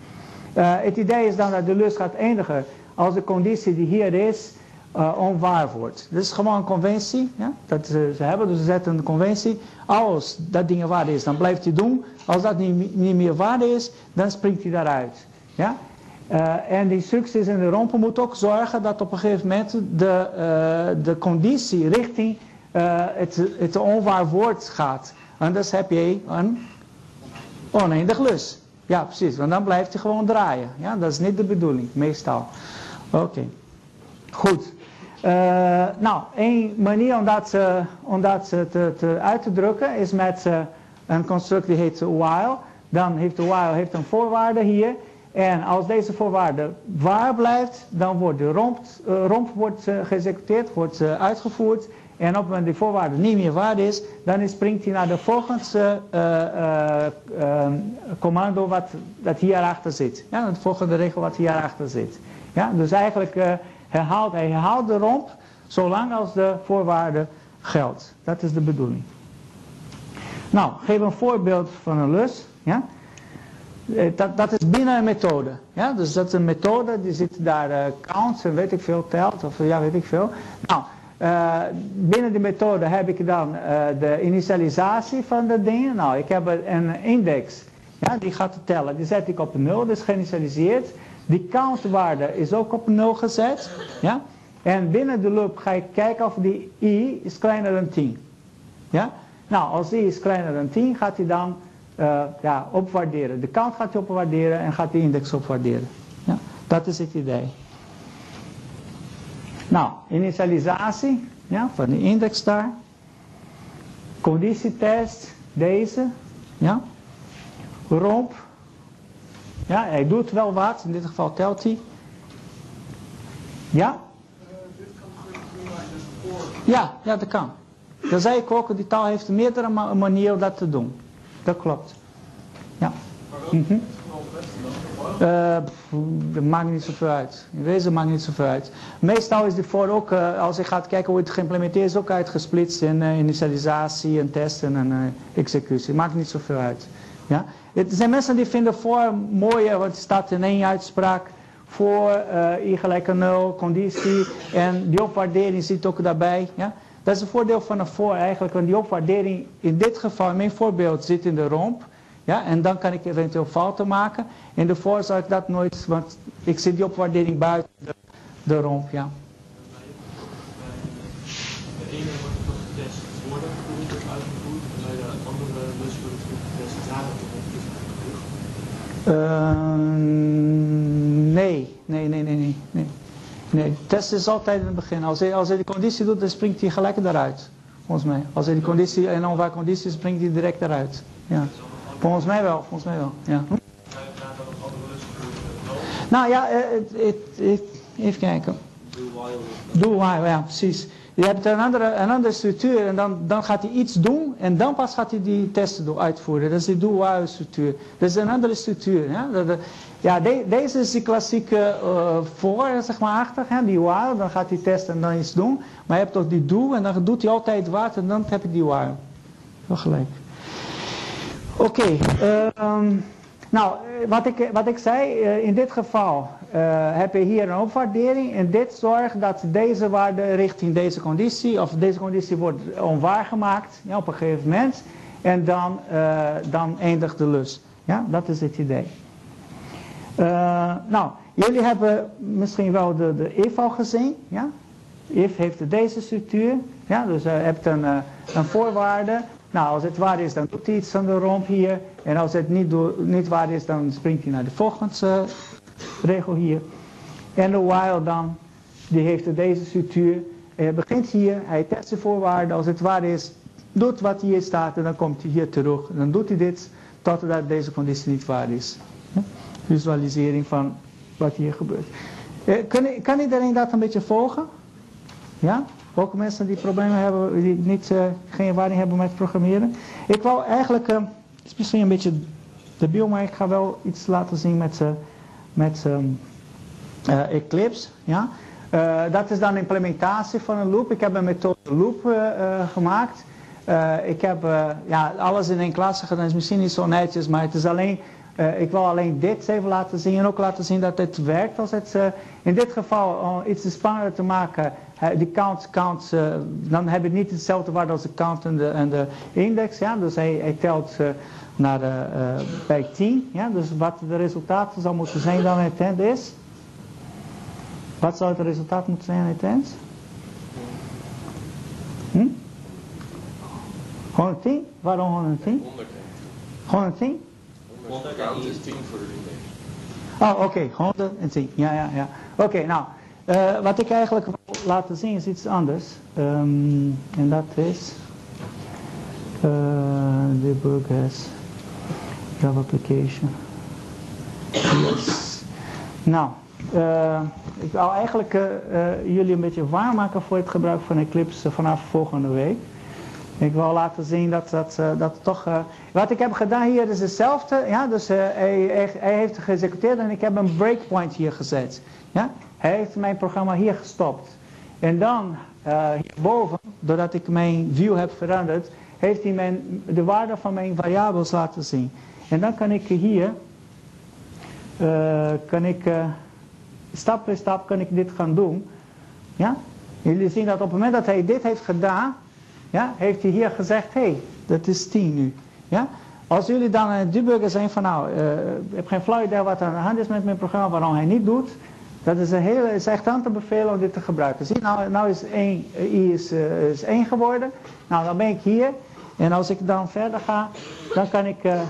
Uh, het idee is dan dat de lus gaat eindigen als de conditie die hier is uh, onwaar wordt. Dit is gewoon een conventie, ja, dat ze, ze, hebben, dus ze zetten een conventie. Als dat ding waar is, dan blijft hij doen. Als dat niet, niet meer waar is, dan springt hij daaruit. Ja? Uh, en die instructies in de rompen moeten ook zorgen dat op een gegeven moment de, uh, de conditie richting uh, het, het onwaar woord gaat. Anders heb je een oneindig lus. Ja, precies, want dan blijft hij gewoon draaien. Ja, dat is niet de bedoeling, meestal. Oké, goed. nou, een manier om dat, om dat te, te, uit te drukken is met een construct die heet while. Dan heeft de while heeft een voorwaarde hier. En als deze voorwaarde waar blijft, dan wordt de romp, uh, romp wordt, uh, geëxecuteerd, wordt uh, uitgevoerd. En op het moment die voorwaarde niet meer waar is, dan springt hij naar de volgende commando wat dat hierachter zit. Ja, de volgende regel wat hierachter zit. Ja, dus eigenlijk herhaalt hij herhaalt de romp zolang als de voorwaarde geldt. Dat is de bedoeling. Nou, geef een voorbeeld van een lus. Ja? Eh, dat, dat is binnen een methode. Ja? Dus dat is een methode, die zit daar uh, counts en weet ik veel, telt of ja, weet ik veel. Nou, uh, binnen die methode heb ik dan de initialisatie van de dingen. Nou, ik heb een index, ja, die gaat tellen. Die zet ik op 0, dus geïnitialiseerd. Die countwaarde is ook op 0 gezet. Ja? En binnen de loop ga ik kijken of die i is kleiner dan 10. Ja? Nou, als i is kleiner dan 10, gaat hij dan uh, ja, opwaarderen. De count gaat hij opwaarderen en gaat de index opwaarderen. Ja, dat is het idee. Nou, initialisatie ja, van de index daar. Conditietest, deze. Ja? Romp. Ja, hij doet wel wat. In dit geval telt hij. Ja? Ja, ja, dat kan. Dat zei ik ook, die taal heeft meerdere ma- manieren om dat te doen. Dat klopt. Ja. Mhm. Eh, pff, dat maakt niet zoveel uit. In wezen maakt niet zoveel uit. Meestal is die voor ook, eh, als je gaat kijken hoe het geïmplementeerd is, ook uitgesplitst in eh, initialisatie en testen en eh, executie. Maakt niet zoveel uit. Ja? Het zijn mensen die vinden voor mooier, want het staat in één uitspraak, voor eh i gelijk aan 0, conditie en die opwaardering zit ook daarbij. Ja? Dat is het voordeel van een voor eigenlijk, want die opwaardering in dit geval, in mijn voorbeeld, zit in de romp. Ja, en dan kan ik eventueel fouten maken. In de voor zou ik dat nooit, want ik zit die opwaardering buiten de, de romp. Ja. Eh, nee, nee, nee, nee, nee, test is altijd in het begin. Als hij, als hij die conditie doet, dan springt hij gelijk eruit. Volgens mij. Als hij die conditie, en onwaar conditie, springt hij direct eruit. Ja. Volgens mij wel, volgens mij wel. Ja. Nou ja, eh, het, het, even kijken. Do while, ja, precies. Je hebt een andere, een andere structuur en dan, dan gaat hij iets doen en dan pas gaat hij die testen uitvoeren. Dat is die do while structuur. Dat is een andere structuur. Ja, ja de- deze is die klassieke eh, voor, zeg maar, achter, hè, die while. Dan gaat hij testen en dan iets doen. Maar je hebt ook die do en dan doet hij altijd wat en dan heb je die while. Wel gelijk. Oké, ehm, nou, eh, wat ik, wat ik zei, eh, in dit geval heb je hier een opwaardering en dit zorgt dat deze waarde richting deze conditie, of deze conditie wordt onwaar gemaakt ja, op een gegeven moment en dan, dan eindigt de lus. Ja, dat is het idee. Eh, nou, jullie hebben misschien wel de, de if al gezien, ja? If heeft deze structuur, ja, dus je hebt een, eh, een voorwaarde. Nou, als het waar is, dan doet hij iets aan de romp hier. En als het niet, niet waar is, dan springt hij naar de volgende eh, regel hier. En de while dan, die heeft deze structuur. Hij begint hier, hij test de voorwaarden. Als het waar is, doet wat hier staat en dan komt hij hier terug. Dan doet hij dit totdat deze conditie niet waar is. Visualisering van wat hier gebeurt. Eh, kan, kan iedereen dat een beetje volgen? Ja? Ook mensen die problemen hebben, die niet, eh, geen ervaring hebben met programmeren. Ik wou eigenlijk, eh, het is misschien een beetje debiel, maar ik ga wel iets laten zien met, eh, met ehm, eh, Eclipse. Ja? Dat is dan implementatie van een loop. Ik heb een methode loop gemaakt. Ik heb ja, alles in één klasse gedaan, is misschien niet zo netjes, maar het is alleen, eh, ik wil alleen dit even laten zien en ook laten zien dat het werkt. Als het, eh, in dit geval, om iets spannender te maken, eh, die count, count eh, dan heb je niet hetzelfde waarde als de count en de, en de index. Ja? Dus hij, hij telt eh, naar de, eh, bij 10. Ja? Dus wat de resultaten zou moeten zijn dan het eind is. Wat zou het resultaat moeten zijn aan het eind? Hm? 110? Waarom 110? 110? 100 count is 10 voor de index. Oh, oké, 110. Ja, ja, ja. Oké, nou, eh, wat ik eigenlijk wil laten zien is iets anders. Ehm, en dat is... eh the book has Java application. Yes. Nou, eh, ik wil eigenlijk jullie een beetje warm maken voor het gebruik van Eclipse vanaf volgende week. Ik wil laten zien dat dat, eh, dat toch... eh, wat ik heb gedaan hier is hetzelfde. Ja? Dus eh, hij, hij, heeft geëxecuteerd en ik heb een breakpoint hier gezet. Ja? Hij heeft mijn programma hier gestopt. En dan hierboven, doordat ik mijn view heb veranderd, heeft hij mijn, de waarde van mijn variabels laten zien. En dan kan ik hier, kan ik, stap voor stap kan ik dit gaan doen. Ja? Jullie zien dat op het moment dat hij dit heeft gedaan, ja, heeft hij hier gezegd, hé, hey, dat is 10 nu. Ja? Als jullie dan aan het debuggen zijn van nou, eh, ik heb geen flauw idee wat er aan de hand is met mijn programma, waarom hij niet doet. Dat is, een hele, echt aan te bevelen om dit te gebruiken. Zie, nou, nou is 1, i is, eh, is 1 geworden. Nou, dan ben ik hier. En als ik dan verder ga, dan kan ik eh,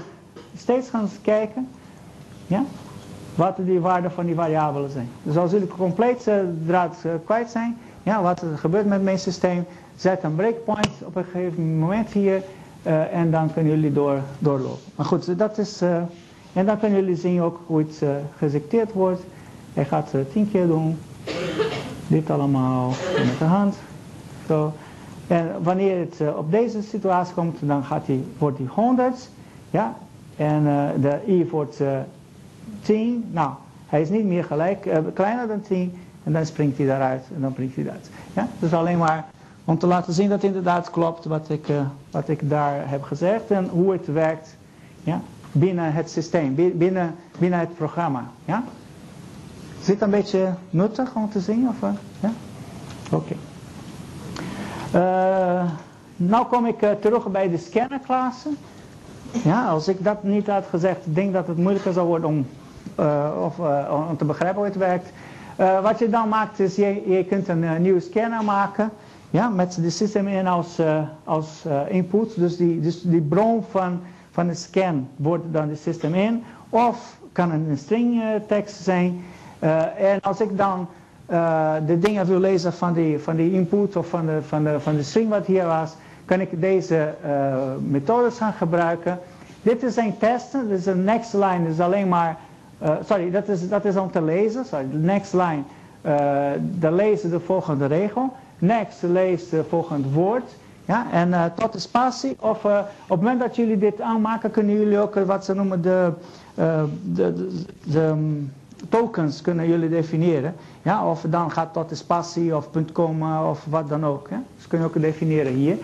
steeds gaan kijken. Ja? Wat die waarden van die variabelen zijn. Dus als jullie compleet eh, draad eh, kwijt zijn, ja, wat er gebeurt met mijn systeem, zet een breakpoint op een gegeven moment hier. eh, en dan kunnen jullie door, doorlopen. Maar goed, dat is, eh, en dan kunnen jullie zien ook hoe het uh, geselecteerd wordt. Hij gaat het tien keer doen. Dit allemaal met de hand. Zo. En wanneer het op deze situatie komt, dan gaat hij, wordt hij 100. Ja? En de i wordt 10. Nou, hij is niet meer gelijk, kleiner dan 10. En dan springt hij daaruit en dan springt hij eruit. Ja? Dus alleen maar om te laten zien dat inderdaad klopt wat ik, uh, wat ik daar heb gezegd en hoe het werkt ja? binnen het systeem, binnen, binnen het programma. Ja? Is dit een beetje nuttig om te zien? Of, uh, ja? Oké. Uh, nou kom ik terug bij de scannerklassen. Ja, als ik dat niet had gezegd, denk dat het moeilijker zou worden om, of, om te begrijpen hoe het werkt. Wat je dan maakt is, je, je kunt een nieuwe scanner maken. Ja, met de systeem in als, uh, als input. Dus die, dus die bron van, van de scan wordt dan het systeem in. Of kan een string tekst zijn. en als ik dan de dingen wil lezen van die, van die input of van de, van, de, van de string wat hier was, kan ik deze methodes gaan gebruiken. Dit is een testen, dus een next line is alleen maar sorry, dat is, dat is om te lezen. Sorry, the next line. Dan lezen de volgende regel. Next leest de volgende woord. Ja, en uh, tot de spatie. Of op het moment dat jullie dit aanmaken, kunnen jullie ook wat ze noemen de, de, um, tokens kunnen jullie definiëren. Ja, of dan gaat tot de spatie of punt komma of wat dan ook. Ja. Dus kun je ook definiëren hier.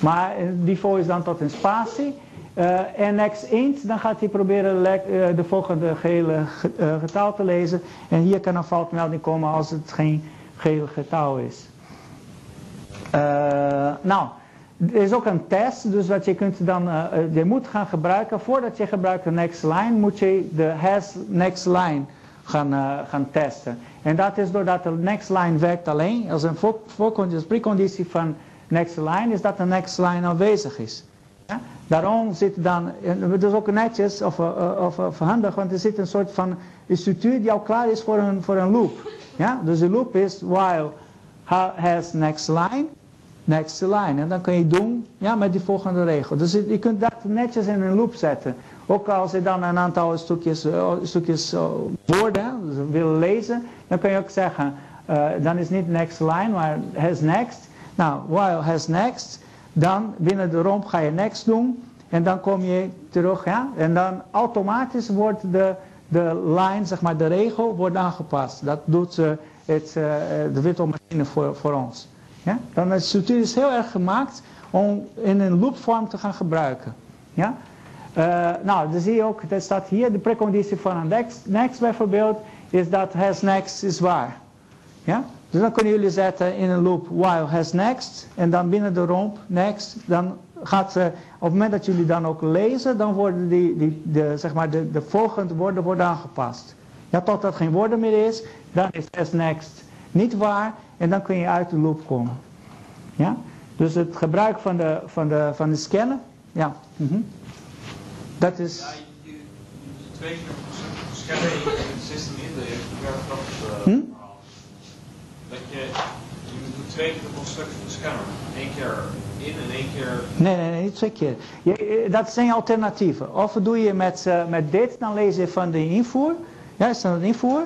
Maar het niveau is dan tot een spatie. En next int, dan gaat hij proberen de volgende gele getal te lezen. En hier kan een foutmelding komen als het geen gele getal is. Nou, er is ook een test, dus wat je kunt dan, je moet gaan gebruiken, voordat je gebruikt de next line, moet je de has next line gaan, gaan testen. En dat is doordat de next line werkt alleen, als een voorconditie, preconditie van next line, is dat de next line aanwezig is. Ja? Daarom zit dan, het is ook netjes of, eh, of, of, handig, want er zit een soort van structuur die al klaar is voor een, voor een loop. Ja? Dus de loop is while has next line, next line. En dan kun je doen ja, met die volgende regel. Dus je kunt dat netjes in een loop zetten. Ook als je dan een aantal stukjes, uh, stukjes uh, woorden dus wil lezen, dan kun je ook zeggen, uh, dan is niet next line, maar has next. Nou, while has next, dan binnen de romp ga je next doen. En dan kom je terug. Ja? En dan automatisch wordt de, de line, zeg maar de regel, wordt aangepast. Dat doet uh, het, uh, de virtual voor, voor ons. Ja? Dan is structuur is heel erg gemaakt om in een loopvorm te gaan gebruiken. Ja? Uh, nou, dan zie je ook, dat staat hier, de preconditie van een next, next bijvoorbeeld, is dat has next is waar. Ja? Dus dan kunnen jullie zetten in een loop while has next. En dan binnen de romp next. Dan gaat ze, op het moment dat jullie dan ook lezen, dan worden die, die, de, zeg maar de, de volgende woorden worden aangepast. Ja, totdat er geen woorden meer is, dan is has next niet waar. En dan kun je uit de loop komen. Ja? Dus het gebruik van de, van de, van de scannen. Ja. Mm -hmm. Dat is... Ja, je, je, twee keer scannen in het systeem in, de werkkracht. Hm? dat je, je doet twee keer de constructie van de scanner. Eén keer in en één keer... Nee, nee, nee, niet twee keer. Je, dat zijn alternatieven. Of doe je met, uh, met dit, dan lees je van de invoer. Ja, is dan het invoer.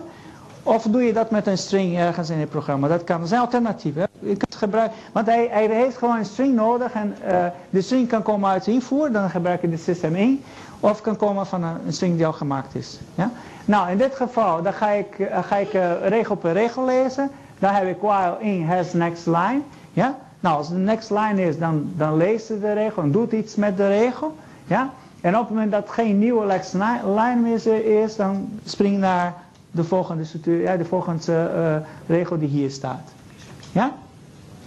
Of doe je dat met een string ergens in het programma. Dat kan. Dat zijn alternatieven. Je kunt gebruiken, want hij, hij heeft gewoon een string nodig. En uh, de string kan komen uit invoer. Dan gebruik je het systeem 1. Of kan komen van een, string die al gemaakt is. Ja? Nou, in dit geval dan ga ik, uh, ga ik regel per regel lezen. Dan heb ik while in has next line. Ja? Nou, als de next line is, dan, dan leest het de regel en doet iets met de regel. Ja? En op het moment dat geen nieuwe next line meer is, dan spring naar de volgende, ja, de volgende uh, regel die hier staat. Ja?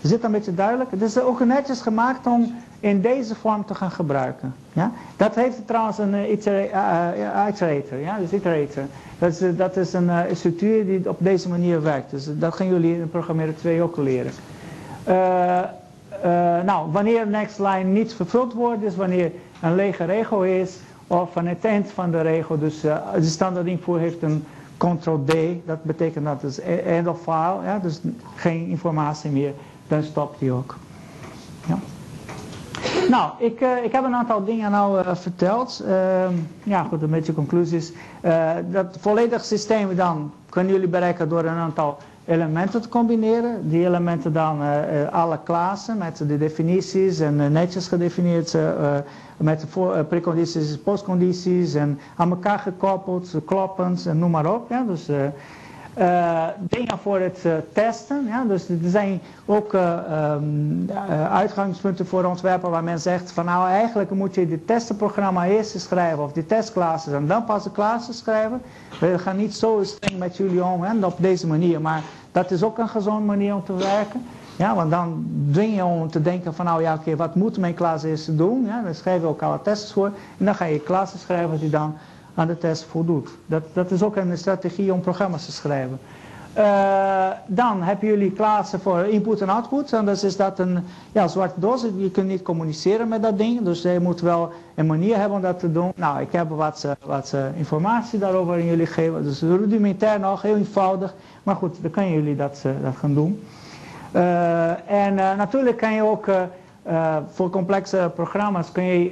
Is dit een beetje duidelijk? Het is ook netjes gemaakt om in deze vorm te gaan gebruiken. Ja? Dat heeft trouwens een uh, iterator, ja? dus iterator. Dat is, dat is een structuur die op deze manier werkt. Dus dat gaan jullie in programmeren 2 ook leren. Nou, wanneer next line niet vervuld wordt, is wanneer een lege regel is, of het eind van de regel, dus de standaard invoer heeft een Ctrl-D, dat betekent dat het is end of file, ja, dus geen informatie meer, dan stopt die ook. Ja. Nou, ik, eh, ik heb een aantal dingen nou eh, verteld. Ehm, ja, goed, een beetje conclusies. Eh, dat volledige systeem dan kunnen jullie bereiken door een aantal elementen te combineren. Die elementen dan eh, eh, alle klassen met de definities en eh, netjes gedefinieerd eh, eh, met de eh, precondities en postcondities en aan elkaar gekoppeld, kloppend en noem maar op. Ja, dus, eh, dingen voor het testen. Ja? Dus er zijn ook eh, ehm, eh, uitgangspunten voor ontwerpen waar men zegt van nou eigenlijk moet je dit testenprogramma eerst schrijven of die testklasses en dan pas de klassen schrijven. We gaan niet zo streng met jullie om hè, op deze manier, maar dat is ook een gezonde manier om te werken. Ja, want dan dwing je om te denken van nou ja oké, wat moet mijn klas eerst doen? Ja, dan schrijf je ook alle tests voor en dan ga je klassen schrijven die dan aan de test voldoet. Dat, dat is ook een strategie om programma's te schrijven. Eh, dan hebben jullie klassen voor input en output. En dus is dat een ja, zwarte doos. Je kunt niet communiceren met dat ding. Dus je moet wel een manier hebben om dat te doen. Nou, ik heb wat, eh, wat eh, informatie daarover aan jullie gegeven. Dus rudimentair nog, heel eenvoudig. Maar goed, dan kunnen jullie dat, dat gaan doen. En natuurlijk kan je ook... Uh, voor complexe programma's kun je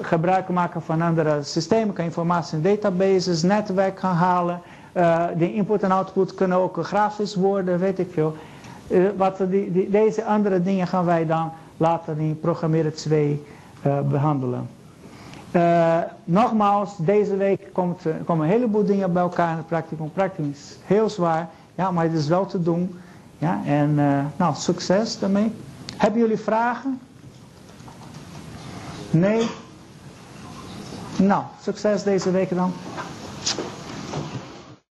gebruik maken van andere systemen, kan je informatie in databases, netwerk gaan halen. De input en output kunnen ook grafisch worden, weet ik veel. wat die, die, deze andere dingen gaan wij dan later in programmeren 2 behandelen. nogmaals, deze week komt, komen een heleboel dingen bij elkaar in het practicum. Practicum is heel zwaar, ja, maar het is wel te doen. Ja, en nou, succes daarmee. Hebben jullie vragen? Nee? Nou, succes deze week dan.